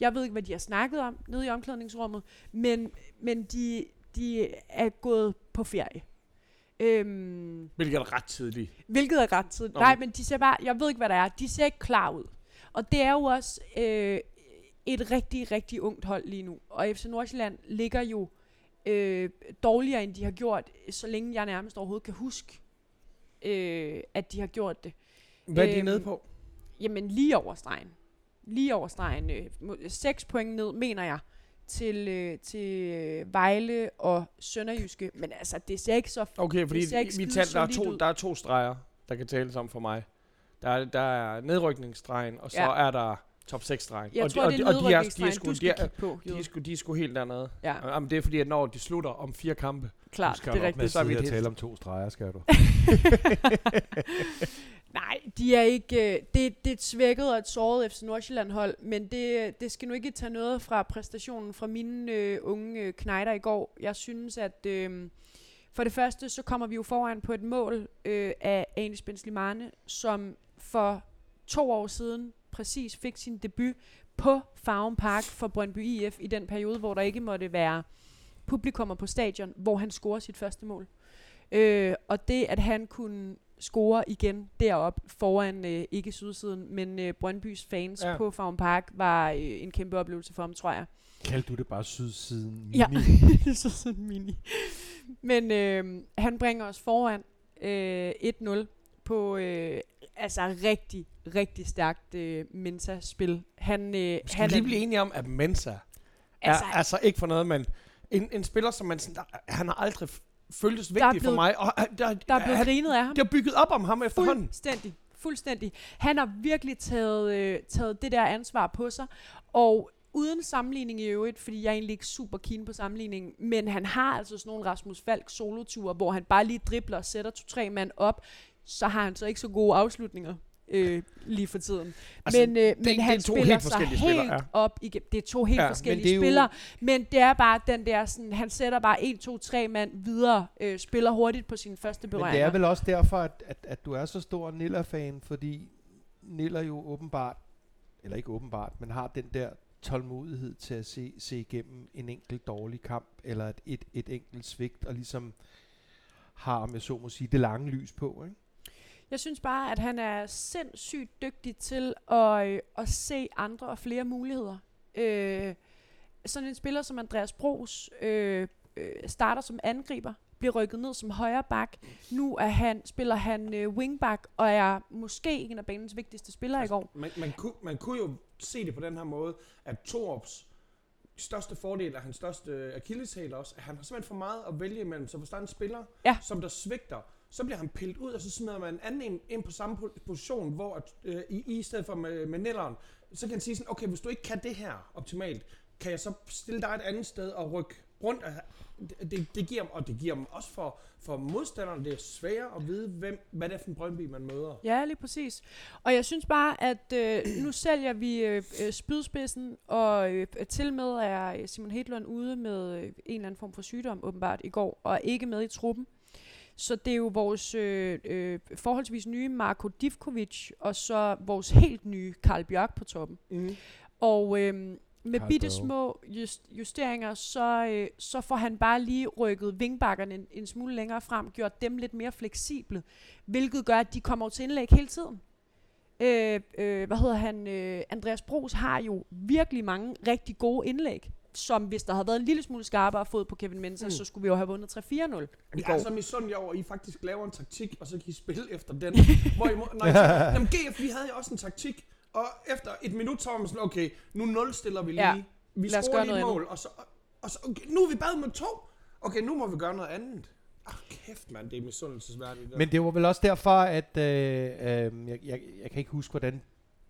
Jeg ved ikke, hvad de har snakket om nede i omklædningsrummet, men, men de, de er gået på ferie. Øhm, Hvilket er ret tidligt. hvilket er ret tidligt. Nå, Nej, men- men de ser bare, jeg ved ikke, hvad der er. De ser ikke klar ud. Og det er jo også øh, et rigtig, rigtig ungt hold lige nu. Og FC Nordsjælland ligger jo øh, dårligere, end de har gjort, så længe jeg nærmest overhovedet kan huske, øh, at de har gjort det. Hvad er de Øhm, nede på? Jamen lige over stregen. Lige over stregen. Øh, må- seks point ned, mener jeg, til, øh, til øh, Vejle og Sønderjyske. Men altså, det ser ikke så... Okay, fordi det ser ikke vi talte, der, er to, ud. der er to streger, der kan tales om for mig. Der er, der er nedrykningsstregen, og så Ja. er der top 6 stregen. Jeg og tror, de, det er og de, de er, de er sgu, du de skal er, kigge på. de er, sgu, de er sgu helt dernede. Ja, Jamen, det er fordi, at når de slutter om fire kampe, klart. Det er med rigtigt. Så er vi sidde og et tale om to streger, skal du. Nej, de er ikke... Øh, det, det er et svækket og et såret FC Nordsjælland-hold, men det, det skal nu ikke tage noget fra præstationen fra mine øh, unge øh, knejder i går. Jeg synes, at... Øh, for det første, så kommer vi jo foran på et mål øh, af Anis Benzlimane, som for to år siden præcis fik sin debut på Farven Park for Brøndby IF i den periode, hvor der ikke måtte være publikummer på stadion, hvor han scorer sit første mål. Øh, og det, at han kunne score igen derop foran øh, ikke sydsiden, men øh, Brøndbys fans Ja. på Farven Park, var øh, en kæmpe oplevelse for ham, tror jeg. Kald du det bare sydsiden mini? Ja, så sådan mini. Men øh, han bringer os foran øh, 1-0 på øh, altså rigtig, rigtig stærkt øh, Mensa-spil. Han, øh, skal han vi lige blive enige om, at Mensa altså, er altså ikke for noget, men en, en spiller, som man sådan, der, han har aldrig føltes er vigtig for blevet- mig, og øh, der, der er blevet han, grinet af ham. de har bygget op om ham efterhånden. Fuldstændig. Fuldstændig. Han har virkelig taget, øh, taget det der ansvar på sig, og uden sammenligning i øvrigt, fordi jeg er egentlig ikke super keen på sammenligning, men han har altså sådan nogle Rasmus Falk soloture, hvor han bare lige dribler og sætter to-tre mand op, så har han så ikke så gode afslutninger øh, lige for tiden. Altså, men øh, men det er han to spiller helt sig forskellige helt ja. op igennem. Det er to helt Ja, men forskellige det er jo- spillere, men det er bare den der sådan, han sætter bare 1, 2, 3 mand videre, øh, spiller hurtigt på sin første Men berøringer. det er vel også derfor, at, at, at du er så stor Niller-fan, fordi Niller jo åbenbart, eller ikke åbenbart, men har den der tålmodighed til at se, se igennem en enkelt dårlig kamp, eller et, et, et enkelt svigt, og ligesom har, om jeg så må sige, det lange lys på, ikke? Jeg synes bare, at han er sindssygt dygtig til at, øh, at se andre og flere muligheder. Øh, sådan en spiller som Andreas Bros øh, øh, starter som angriber, bliver rykket ned som højre bak. Nu er han, spiller han øh, wingback og er måske en af banens vigtigste spillere Altså, i går. Man, man, kunne, man kunne jo se det på den her måde, at Torps største fordel og hans største akilleshæl også, at han har simpelthen for meget at vælge imellem. Så hvis der er en spiller, Ja. som der svigter, så bliver han pillet ud, og så smider man en anden ind, ind på samme position, hvor at, øh, i, i stedet for med, med Nelleren, så kan han sige sådan, okay, hvis du ikke kan det her optimalt, kan jeg så stille dig et andet sted og rykke rundt. af- Det, det, giver, og det giver dem også for, for modstanderne, det er sværere at vide, hvem, hvad det er for en Brøndby, man møder. Ja, lige præcis. Og jeg synes bare, at øh, nu sælger vi øh, øh, spydspidsen, og øh, til med er Simon Hedlund ude med øh, en eller anden form for sygdom, åbenbart, i går, og er ikke med i truppen. Så det er jo vores øh, øh, forholdsvis nye Marko Divkovic, og så vores helt nye Karl Bjørk på toppen. Mm. Og øh, med bitte små just, justeringer, så, øh, så får han bare lige rykket vingbakkerne en, en smule længere frem, gjort dem lidt mere fleksible, hvilket gør, at de kommer til indlæg hele tiden. Øh, øh, hvad hedder han? Øh, Andreas Bros har jo virkelig mange rigtig gode indlæg, som hvis der havde været en lille smule skarpere fod på Kevin Mensah, Mm. så skulle vi jo have vundet 3-4-0 i Jeg går. er så misundelig over, at I faktisk laver en taktik, og så kan I spille efter den. Hvorimod, nej, jamen GF, vi havde jo også en taktik, og efter et minut, så var man sådan, okay, nu nulstiller vi lige. Ja. Vi Lad os scorer gøre lige mål, og så, og så okay, nu er vi bad med to. Okay, nu må vi gøre noget andet. Ah, kæft mand, det er misundelsesværdigt. Men det var vel også derfor, at øh, øh, jeg, jeg, jeg kan ikke huske, hvordan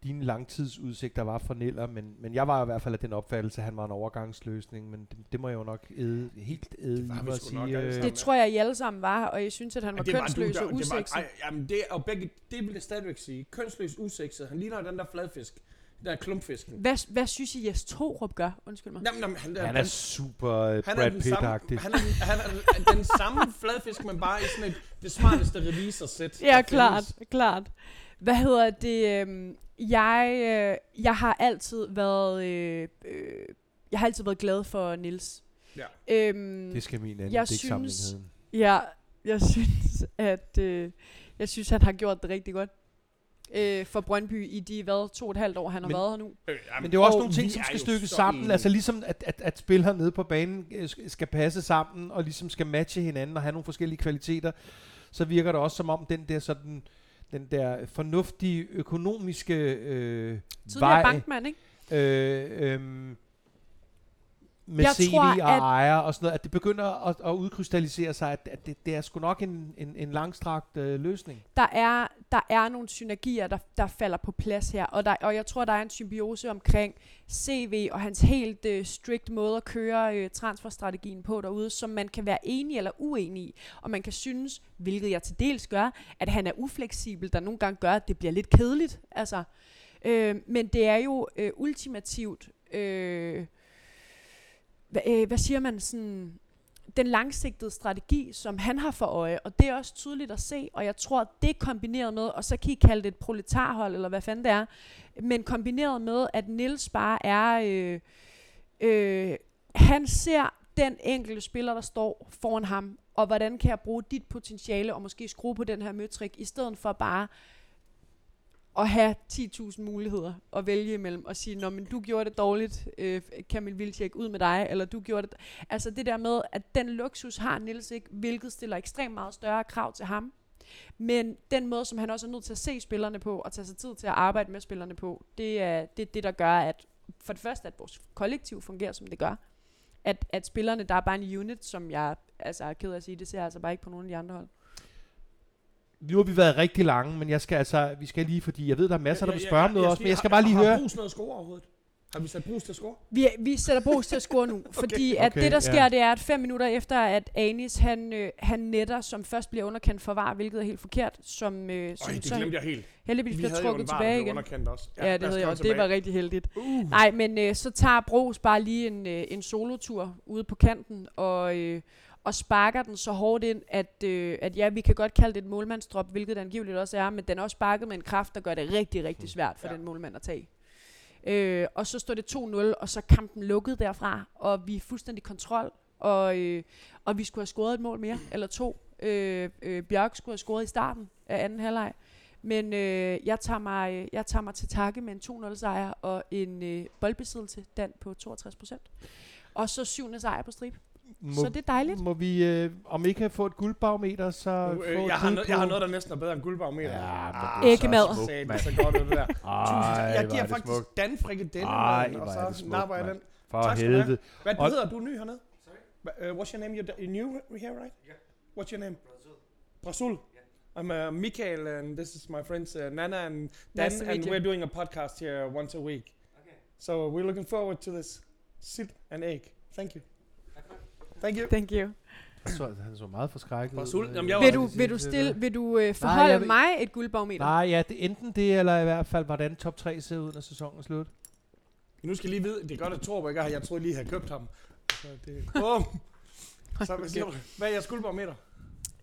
dine langtidsudsigter var for Niller, men, men jeg var i hvert fald af den opfattelse, at han var en overgangsløsning, men det, det må jeg jo nok æde, helt æde var i mig at sige. Øh. Det tror jeg, I alle sammen var, og jeg synes, at han var det var du, kønsløs der- og det var- ej, Jamen, det, og begge, det vil jeg stadigvæk sige. Kønsløs usekset. Han ligner den der fladfisk. Den der klumpfisken. Hvad, hvad synes I, Jes Torup gør? Undskyld mig. Jamen, jamen, han, han er super øh, Han er, Brad den samme, Pitt-agtig. han, er, den- han er den samme fladfisk, men bare i sådan et, det smarteste revisorsæt. Ja, der klart, findes. klart. Hvad hedder det? øhm, Jeg, øh, jeg har altid været, øh, øh, jeg har altid været glad for Nils. Ja. Øhm, Det skal min anden jeg synes-. Ja, jeg synes, at øh, jeg synes, han har gjort det rigtig godt. Øh, for Brøndby i de, hvad, to og et halvt år, han har Men- været her nu. Øh, jamen, Men det er jo også Og nogle ting, som skal stykkes så sammen. enige. Altså ligesom, at, at, at spillere nede på banen øh, sk- skal passe sammen, og ligesom skal matche hinanden og have nogle forskellige kvaliteter, så virker det også som om den der sådan den der fornuftige økonomiske øh, Tidligere vej bankmand, ikke? øh, øh, med Jeg CV tror, og at- ejer og sådan noget, at det begynder at, at udkrystallisere sig, at, at det, det er sgu nok en, en, en langstrakt øh, løsning. der er, der er nogle synergier, der, der falder på plads her, og, der, og jeg tror, der er en symbiose omkring CV og hans helt øh, strict måde at køre øh, transferstrategien på derude, som man kan være enig eller uenig i, og man kan synes, hvilket jeg til dels gør, at han er ufleksibel, der nogle gange gør, at det bliver lidt kedeligt, altså, øh, men det er jo øh, ultimativt, øh, hvad, øh, hvad siger man sådan, den langsigtede strategi, som han har for øje, og det er også tydeligt at se, og jeg tror, det kombineret med, og så kan I kalde det et proletarhold, eller hvad fanden det er, men kombineret med, at Nils bare er, øh, øh, han ser den enkelte spiller, der står foran ham, og hvordan kan jeg bruge dit potentiale, og måske skrue på den her møtrik, i stedet for bare at have 10.000 muligheder at vælge imellem, og sige, Nå, men du gjorde det dårligt, øh, Kamil Vilcek, ud med dig, eller du gjorde det... Altså det der med, at den luksus har Nils ikke, hvilket stiller ekstremt meget større krav til ham. Men den måde, som han også er nødt til at se spillerne på, og tage sig tid til at arbejde med spillerne på, det er det, det der gør, at for det første, at vores kollektiv fungerer, som det gør. At, at spillerne, der er bare en unit, som jeg altså, er ked af at sige, det ser jeg altså bare ikke på nogen af de andre hold. Nu har vi været rigtig lange, men jeg skal altså, vi skal lige, fordi jeg ved, der er masser, der vil spørge om noget også, men jeg skal bare lige høre. Har Brugs noget score overhovedet? Har vi sat Brugs til at score? Vi, vi sætter Brugs til at score nu, fordi at Okay, det der ja. sker, det er, at fem minutter efter, at Anis, han, øh, han netter, som først bliver underkendt for var, hvilket er helt forkert, som, øh, som Øj, det så glemte jeg helt. heldigvis Vi bliver trukket var, tilbage igen. underkendt også. Ja, det lad os havde jeg også. Det var rigtig heldigt. Uh. Nej, men øh, så tager Brugs bare lige en, øh, en solotur ude på kanten, og, øh, og sparker den så hårdt ind, at, øh, at ja, vi kan godt kalde det et målmandsdrop, hvilket det angiveligt også er, men den er også sparket med en kraft, der gør det rigtig, rigtig svært for Ja. den målmand at tage. Øh, og så står det 2-0, og så kampen lukket derfra, og vi er fuldstændig kontrol, og, øh, og vi skulle have scoret et mål mere, eller to. Øh, øh, Bjørk skulle have scoret i starten af anden halvleg. Men øh, jeg, tager mig, jeg tager mig til takke med en 2-0 sejr og en øh, boldbesiddelse, Dan på 62 procent. Og så syvende sejr på strip. Må, Så det er dejligt. Må vi, øh, om ikke få et guldbarometer, så få øh, et jeg, har no, jeg har noget, der næsten er bedre end guldbarometer. Ja, Ah, æggemad. så smukt, Sagde det mand. så godt ud, det der. Ej, jeg giver er det faktisk smukt. Dan frikadelle, Ej, og så napper jeg den. For Tak skal du have. Hvad Og- hedder du ny hernede? Sorry? Uh, what's your name? You're, you're new here, right? Yeah. What's your name? Brasul. I'm uh, Michael, and this is my friends uh, Nana and Dan, Nice and we're doing a podcast here once a week. Okay. So we're looking forward to this. Sit and egg. Thank you. Thank you. Thank you. Så, han så meget forskrækket Var ud, sulten. øh, Jamen, jeg Vil du, vil du, stille, vil du øh, forholde jeg vil- mig et guldbarometer? Nej, ja, det, enten det, eller i hvert fald, hvordan top 3 ser ud, når sæsonen er slut. Nu skal jeg lige vide, det er godt, at Torb ikke her. Jeg troede lige, jeg havde købt ham. Så det. Så hvad siger du? Hvad er jeres guldbarometer?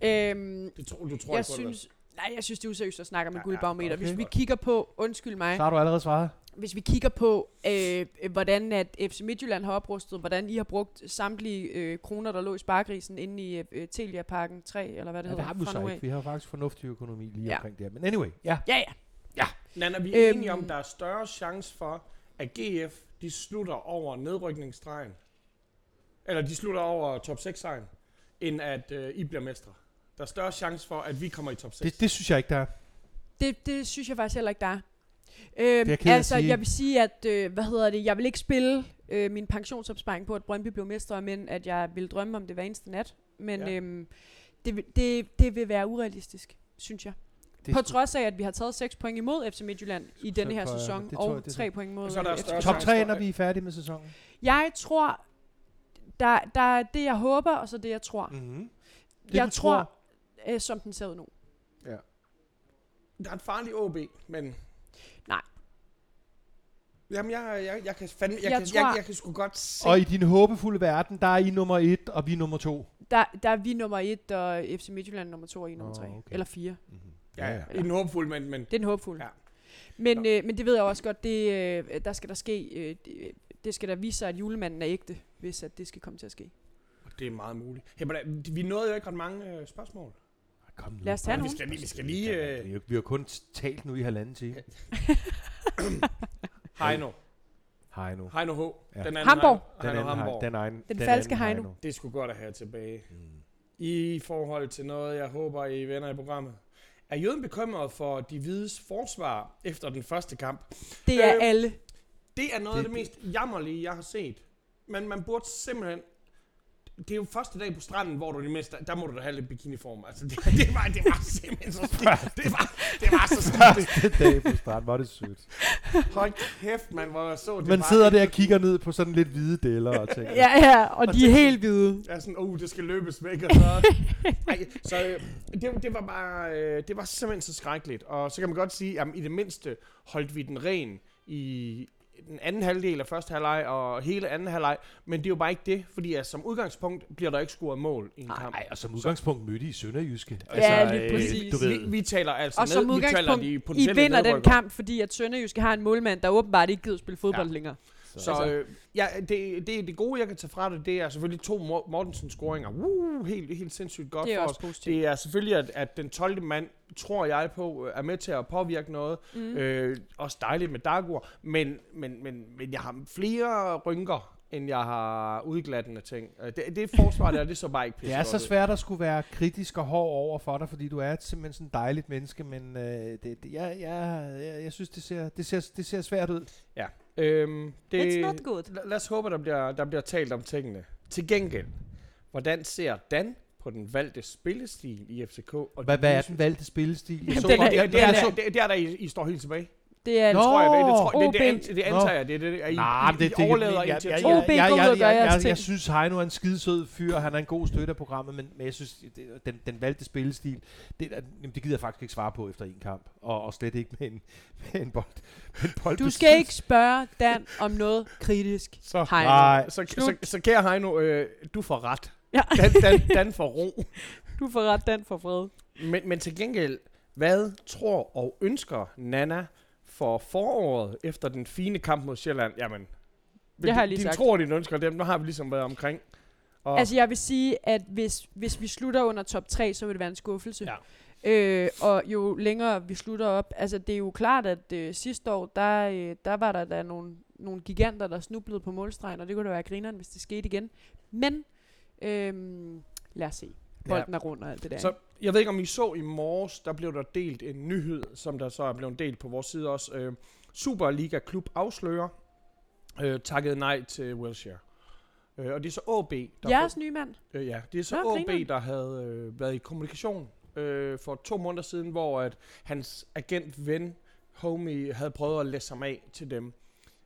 Øhm, Det tror, du tror jeg det. synes, nej, jeg synes, det er useriøst at snakke om Ja, et ja, guldbarometer. okay. Hvis vi kigger på, undskyld mig, Så har du allerede svaret. Hvis vi kigger på, øh, hvordan at FC Midtjylland har oprustet, hvordan I har brugt samtlige øh, kroner, der lå i sparkrisen inde i øh, Telia-parken 3, eller hvad det Ja, det hedder, har vi så ikke. Vi har faktisk fornuftig økonomi lige Ja. omkring det. Men anyway, ja. Ja, ja. Nana, vi er Øhm. enige om, der er større chance for, at GF de slutter over nedrykningsstregen. Eller de slutter over top 6 sejren, end at øh, I bliver mestre. Der er større chance for, at vi kommer i top 6. Det, det synes jeg ikke, der er. Det, det synes jeg faktisk heller ikke, der er. Jeg Øhm, at altså, sige. jeg vil sige, at, øh, hvad hedder det, jeg vil ikke spille øh, min pensionsopsparing på, at Brøndby blev mestre, men at jeg vil drømme om det hver eneste nat. Men Ja. ja. øhm, det, vil- det, det vil være urealistisk, synes jeg. Det På trods af, at vi har taget 6 point imod FC Midtjylland i denne her sæson, tror jeg, og det er 3 point mod Og så er der FC Top chance 3, for, når vi er færdige med sæsonen. Jeg tror, der, der er det, jeg håber, og så det, jeg tror. Mm-hmm. Det, jeg du tror, øh, som den ser ud nu. Der er et farligt OB, men... Nej. Jamen, jeg, jeg, jeg kan fandme... Jeg, Jeg kan, tror- jeg, jeg kan sgu godt se... Og i din håbefulde verden, der er I nummer 1, og vi er nummer 2. Der, der er vi nummer 1, og FC Midtjylland nummer 2, og I nummer Nå, 3. okay. Eller 4. Mm-hmm. ja, ja. I den håbefulde, men... men Det er den håbefulde. Ja. Men, Nå. øh, men det ved jeg også godt, det, øh, der skal der ske, øh, det, det skal der vise sig, at julemanden er ægte, hvis at det skal komme til at ske. det er meget muligt. Hey, men, vi nåede jo ikke ret mange øh, spørgsmål. Kom nu. Lad os tage Vi skal lige... Vi skal lige øh, Vi, vi har kun talt nu i halvanden time. Heino. Hej nu. Heino H. Ja. Den anden Hamborg. Den Heino, anden, Hamborg. den, egen, Den den falske anden Heino. Det skulle godt at have tilbage. Mm. I forhold til noget, jeg håber, I venner i programmet. Er Jøden bekymret for de hvides forsvar efter den første kamp? Det er Øh, alle. Det er noget Det- af det mest jammerlige, jeg har set. Men man burde simpelthen... Det er jo første dag på stranden, hvor du det mindste... Der må du da have lidt bikiniform. Altså, det, det, var, det var simpelthen så skidt. Det var, det var så skidt. Den dag på stranden, var det sødt. Hold kæft, man, hvor jeg så det Man bare- sidder der og kigger ned på sådan lidt hvide deller og tænker. Ja, ja, og de er helt hvide. Er sådan, oh, det skal løbes væk, og så... Ej, så øh, det, det var bare... Øh, det var simpelthen så skrækkeligt. Og så kan man godt sige, at i det mindste holdt vi den ren i den anden halvdel af første halvleg og hele anden halvleg. Men det er jo bare ikke det, fordi at som udgangspunkt bliver der ikke scoret mål i en kamp. Nej, og som udgangspunkt mødte I Sønderjyske. Ja, lige øh, præcis. Du Vi, ved, vi taler altså Og som ned, vi taler udgangspunkt, de I vinder den nedrykkere. kamp, fordi at Sønderjyske har en målmand, der åbenbart ikke gider spille fodbold Ja. længere. Så Altså. øh, ja, det, det, det gode, jeg kan tage fra det, det er selvfølgelig to Mor- Mortensen-scoringer. Uh, helt, helt sindssygt godt Det er for også os. positivt. Det er selvfølgelig, at, at den 12. mand, tror jeg på, øh, er med til at påvirke noget. Mm. Øh, også dejligt med Dagur. Men, men, men, men jeg har flere rynker, end jeg har udglattende ting. Øh, Det, det forsvar der, det så bare ikke pisse det er så svært at skulle være kritisk og hård over for dig, fordi du er simpelthen sådan et dejligt menneske, men øh, det, det, jeg, jeg, jeg, jeg synes, det ser, det, ser, det ser svært ud. Øhm, det, It's not good. La- lad os håbe, der bliver, der bliver talt om tingene. Til gengæld, hvordan ser Dan på den valgte spillestil i FCK? Og Hvad, hvad er den valgte spillestil? Jamen, den er- det, det, er, så- det, det er der, I, I står helt tilbage. Det er Nå, tror jeg, det, det, tror, det, OB. det, det antager jeg. Det, det, det, er I, Nej, I, det, det, overlader jeg, jeg, jeg, jeg, jeg, jeg, jeg, jeg, synes, Heino er en skidesød fyr, han er en god støtte af programmet, men, men jeg synes, det, den, den valgte spillestil, det, det gider jeg faktisk ikke svare på efter en kamp, og, og slet ikke med en, med en bold. Med en bold Du skal ikke spørge Dan om noget kritisk. Så, Heino. Nej. så, så, så, så kære Heino, øh, du får ret. Ja. Dan, Dan, Dan får ro. Du får ret, Dan for fred. Men, men til gengæld, hvad tror og ønsker Nana for foråret efter den fine kamp mod Sjælland? Jamen, Det har jeg lige dine sagt. tror dine ønsker, dem nu har vi ligesom været omkring. Og Altså jeg vil sige, at hvis, hvis vi slutter under top 3, så vil det være en skuffelse. Ja. Øh, og jo længere vi slutter op, altså det er jo klart, at øh, sidste år, der, øh, der var der, der nogle, nogle giganter, der snublede på målstregen, og det kunne da være grineren, hvis det skete igen. Men øh, lad os se. Bolden er rundt og alt det der. Så jeg ved ikke, om I så i morges, der blev der delt en nyhed, som der så er blevet delt på vores side også. Øh, Superliga Klub afslører, øh, takket nej til Wilshere. Øh, og det er så AB, der Jeres nye mand. Øh, ja, det er så Nå, OB, grineren. der havde øh, været i kommunikation øh, for to måneder siden, hvor at hans agent, ven, homie, havde prøvet at læse ham af til dem.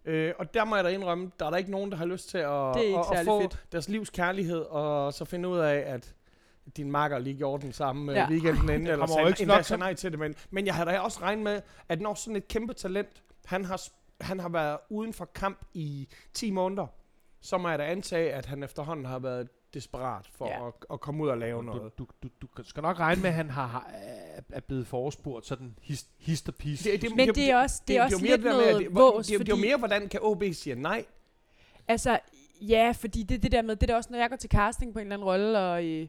Øh, og der må jeg da indrømme, der er der ikke nogen, der har lyst til at, at, at få fedt. deres livs kærlighed, og så finde ud af, at din makker lige gjorde den samme Ja. ja. weekenden inden, eller sagde, ikke endda nok sagde til- nej til det. Men, men jeg havde da også regnet med, at når sådan et kæmpe talent, han har, han har været uden for kamp i 10 måneder, så må jeg da antage, at han efterhånden har været desperat for Ja. at, at komme ud og lave noget. Du, du, du, du skal nok regne med, at han har, har, er- blevet forespurgt sådan hist, hist og pis. Men det er også, det er også jo lidt med, noget det, vås, det, er- det er jo mere, hvordan kan OB sige nej? Altså, ja, fordi det, det der med, det er også, når jeg går til casting på en eller anden rolle, og, øh,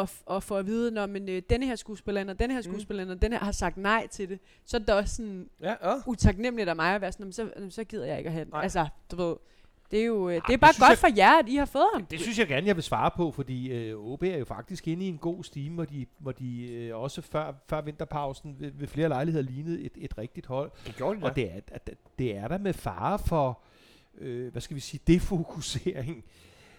og, og får at vide, når men, øh, denne her skuespiller, og denne her Mm. skuespiller, og denne her har sagt nej til det, så er det også sådan Ja, ja. utaknemmeligt af mig at være sådan, "Nå, men så, så gider jeg ikke at have den. Nej. Altså, du ved, det er jo øh, det er det bare synes godt jeg- for jer, at I har fået ham. Det synes jeg gerne, jeg vil svare på, fordi øh, OB er jo faktisk inde i en god stime, hvor de, hvor de øh, også før, før vinterpausen ved, ved flere lejligheder lignede et, et rigtigt hold. Det gjorde de Og det er, at, det er der med fare for, øh, hvad skal vi sige, defokusering,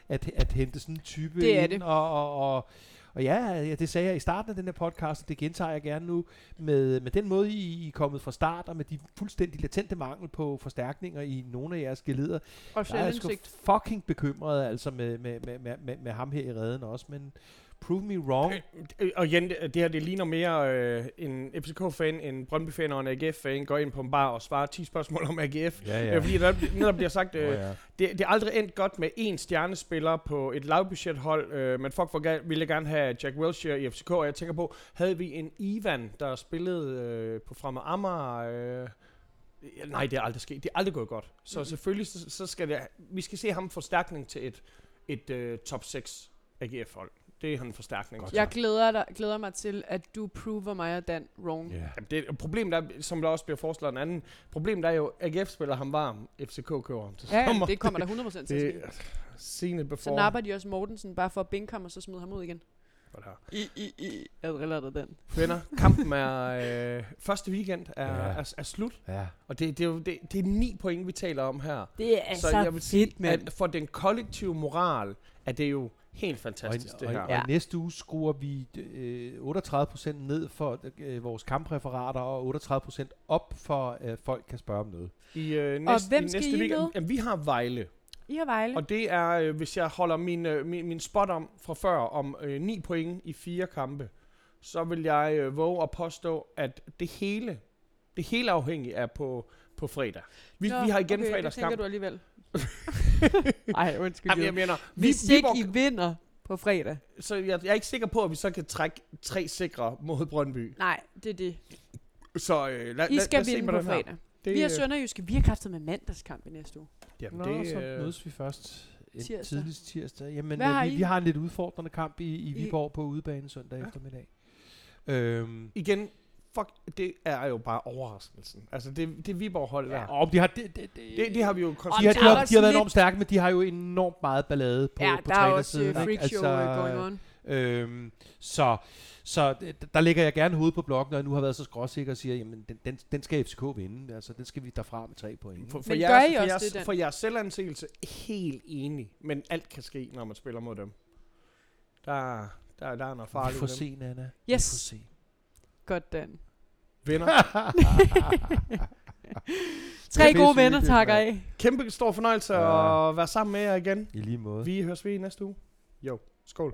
at, at hente sådan en type Det er ind. det. Og, og, og, og ja, det sagde jeg i starten af den her podcast, og det gentager jeg gerne nu, med, med den måde, I, I er kommet fra start, og med de fuldstændig latente mangel på forstærkninger i nogle af jeres geleder, Og jeg er sgu selvindsigt. fucking bekymret altså med, med, med, med, med, med ham her i redden også, men prove me wrong. Øh, Og igen, det her det ligner mere øh, en FCK-fan, en Brøndby-fan og en AGF-fan går ind på en bar og svarer 10 spørgsmål om AGF. Ja, Ja. Øh, fordi der netop bliver sagt, øh, oh, ja. det, det er aldrig endt godt med én stjernespiller på et lavbudgethold, øh, men fuck for galt ville gerne have Jack Wilshere i FCK, og jeg tænker på, havde vi en Ivan, der spillede øh, på Fremad Amager, øh, nej, det er aldrig sket. Det er aldrig gået godt. Så selvfølgelig, så, så skal det, vi skal se ham forstærkning til et, et øh, top 6 AGF-hold. Det er han en forstærkning Godt. Jeg glæder, dig, glæder mig til, at du prover mig og Dan wrong. Ja. Jamen, det, problemet er, som der også bliver foreslået en anden, problemet er jo, at AGF spiller ham varm, FCK køber ham til Ja, sommer. det kommer der 100% til at ske. Så before. napper de også Mortensen bare for at bænke ham, og så smider ham ud igen. I, i, i. Jeg driller dig den. Venner, kampen er... Øh, første weekend er, Ja. er, er slut. ja. Og det, det, er jo, det, det er ni point, vi taler om her. Det er så så, jeg vil sige, fedt, mand. at for den kollektive moral, er det jo helt Og, fantastisk, og, det her. og, Ja. og næste uge skruer vi øh, 38% ned for øh, vores kampreferater, og 38% op for, at folk kan spørge om noget. I, øh, næste, hvem i skal næste I weekend? Jamen, vi har Vejle. I har Vejle. Og det er, øh, hvis jeg holder min, øh, min, min spot om fra før, om øh, 9 point i fire kampe, så vil jeg øh, våge at påstå, at det hele, det hele afhængigt er på, på fredag. Vi, Nå, vi har igen okay, det fredagskamp. tænker du alligevel. Ej, undskyld. Jamen, jeg mener, vi, Hvis ikke Viborg- I vinder på fredag. så jeg, jeg er ikke sikker på, at vi så kan trække tre sikre mod Brøndby. Nej, det er det. Så øh, lad, I lad, skal lad os se vinde på her. fredag. Det, Vi er øh, Sønderjyske. Vi har kraftet med mandagskamp i næste uge. Jamen, Nå, det, så øh, mødes vi først tirsdag. tidligst tirsdag. Jamen, Hvad øh, har vi, I? vi har en lidt udfordrende kamp i, i Viborg på udebane søndag Ja. eftermiddag. Øhm, igen, fuck, det er jo bare overraskelsen. Altså, det, det Viborg-hold der. ja, og de har, det, det, Det, det har vi jo de har, de er har, også de har været enormt stærke, men de har jo enormt meget ballade på, ja, på der er også ikke? freak show altså, going on. Øhm, så så der lægger jeg gerne hovedet på blokken, når jeg nu har været så skråsikker og siger, jamen den, den, den skal FCK vinde. Altså, den skal vi derfra med tre point. For, for, Men jeres, gør I for, også jeres, det, Dan? for jeres selvanseelse helt enig, men alt kan ske, når man spiller mod dem. Der, der, der er noget vi farligt. får ved dem. se, Nana. Yes. Vi får se. Godt, Dan. Venner, Tre gode pisse venner hyggeligt, takker mand. af. kæmpe stor fornøjelse Ja. at være sammen med jer igen. I lige måde. Vi høres ved i næste uge. Jo, skål.